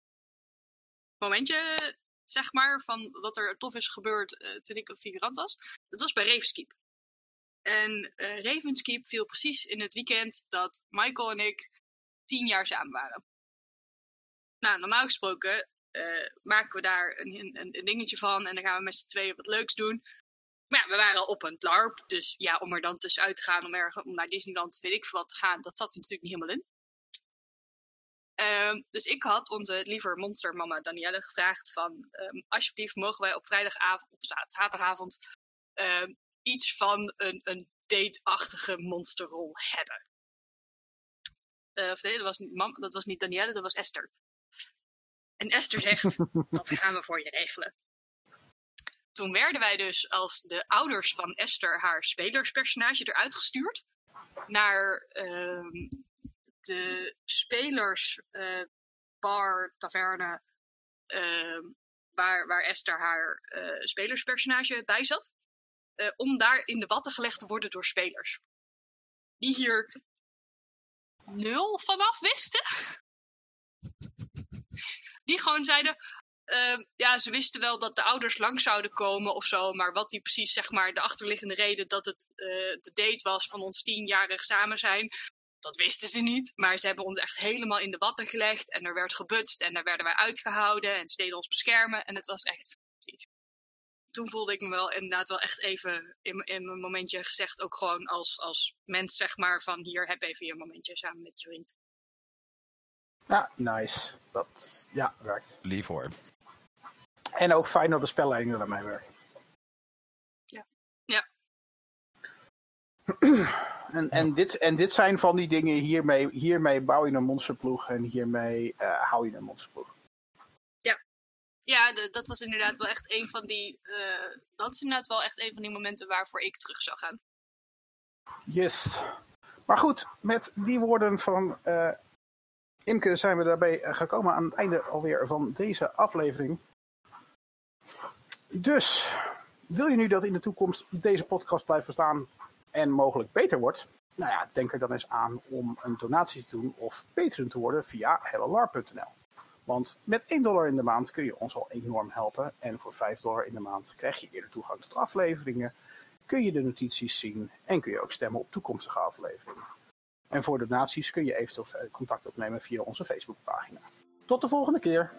momentje, zeg maar, van wat er tof is gebeurd uh, toen ik een figurant was. Dat was bij Ravenskeep. En uh, Ravenskeep viel precies in het weekend dat Michael en ik tien jaar samen waren. Nou, normaal gesproken uh, maken we daar een, een, dingetje van en dan gaan we met z'n tweeën wat leuks doen. Maar ja, we waren op een LARP, dus ja, om er dan tussenuit te gaan om, ergens, om naar Disneyland, weet ik veel wat te gaan, dat zat er natuurlijk niet helemaal in. Uh, dus ik had onze liever monstermama Danielle gevraagd van, um, alsjeblieft mogen wij op vrijdagavond, of zaterdagavond, uh, iets van een, een date-achtige monsterrol hebben. Uh, of nee, dat was, niet, mam, dat was niet Danielle, dat was Esther. En Esther zegt, [LAUGHS] dat gaan we voor je regelen. Toen werden wij dus als de ouders van Esther haar spelerspersonage eruit gestuurd. Naar uh, de spelersbar, uh, taverne, uh, waar, waar Esther haar uh, spelerspersonage bij zat. Uh, om daar in de watten gelegd te worden door spelers. Die hier nul vanaf wisten. [LAUGHS] Die gewoon zeiden, uh, ja, ze wisten wel dat de ouders langs zouden komen of zo, maar wat die precies, zeg maar, de achterliggende reden dat het de date was van ons tienjarig samen zijn, dat wisten ze niet. Maar ze hebben ons echt helemaal in de watten gelegd en er werd gebutst en daar werden wij uitgehouden en ze deden ons beschermen en het was echt fantastisch. Toen voelde ik me wel inderdaad wel echt even in, in een momentje gezegd, ook gewoon als, als mens, zeg maar, van hier heb even je momentje samen met je vriend. Ja, nice. Dat ja, werkt. Lief hoor. En ook fijn dat de spelleiding er mee werkt. Ja. Ja. En, en, dit, en dit zijn van die dingen, hiermee, hiermee bouw je een monsterploeg en hiermee uh, hou je een monsterploeg. Ja, ja de, dat was inderdaad wel echt een van die, uh, dat is inderdaad wel echt een van die momenten waarvoor ik terug zou gaan. Yes. Maar goed, met die woorden van uh, Imke zijn we daarbij gekomen aan het einde alweer van deze aflevering. Dus, wil je nu dat in de toekomst deze podcast blijft verstaan en mogelijk beter wordt? Nou ja, denk er dan eens aan om een donatie te doen of patron te worden via hellolar.nl. Want met 1 dollar in de maand kun je ons al enorm helpen. En voor 5 dollar in de maand krijg je eerder toegang tot afleveringen. Kun je de notities zien en kun je ook stemmen op toekomstige afleveringen. En voor donaties kun je eventueel contact opnemen via onze Facebookpagina. Tot de volgende keer!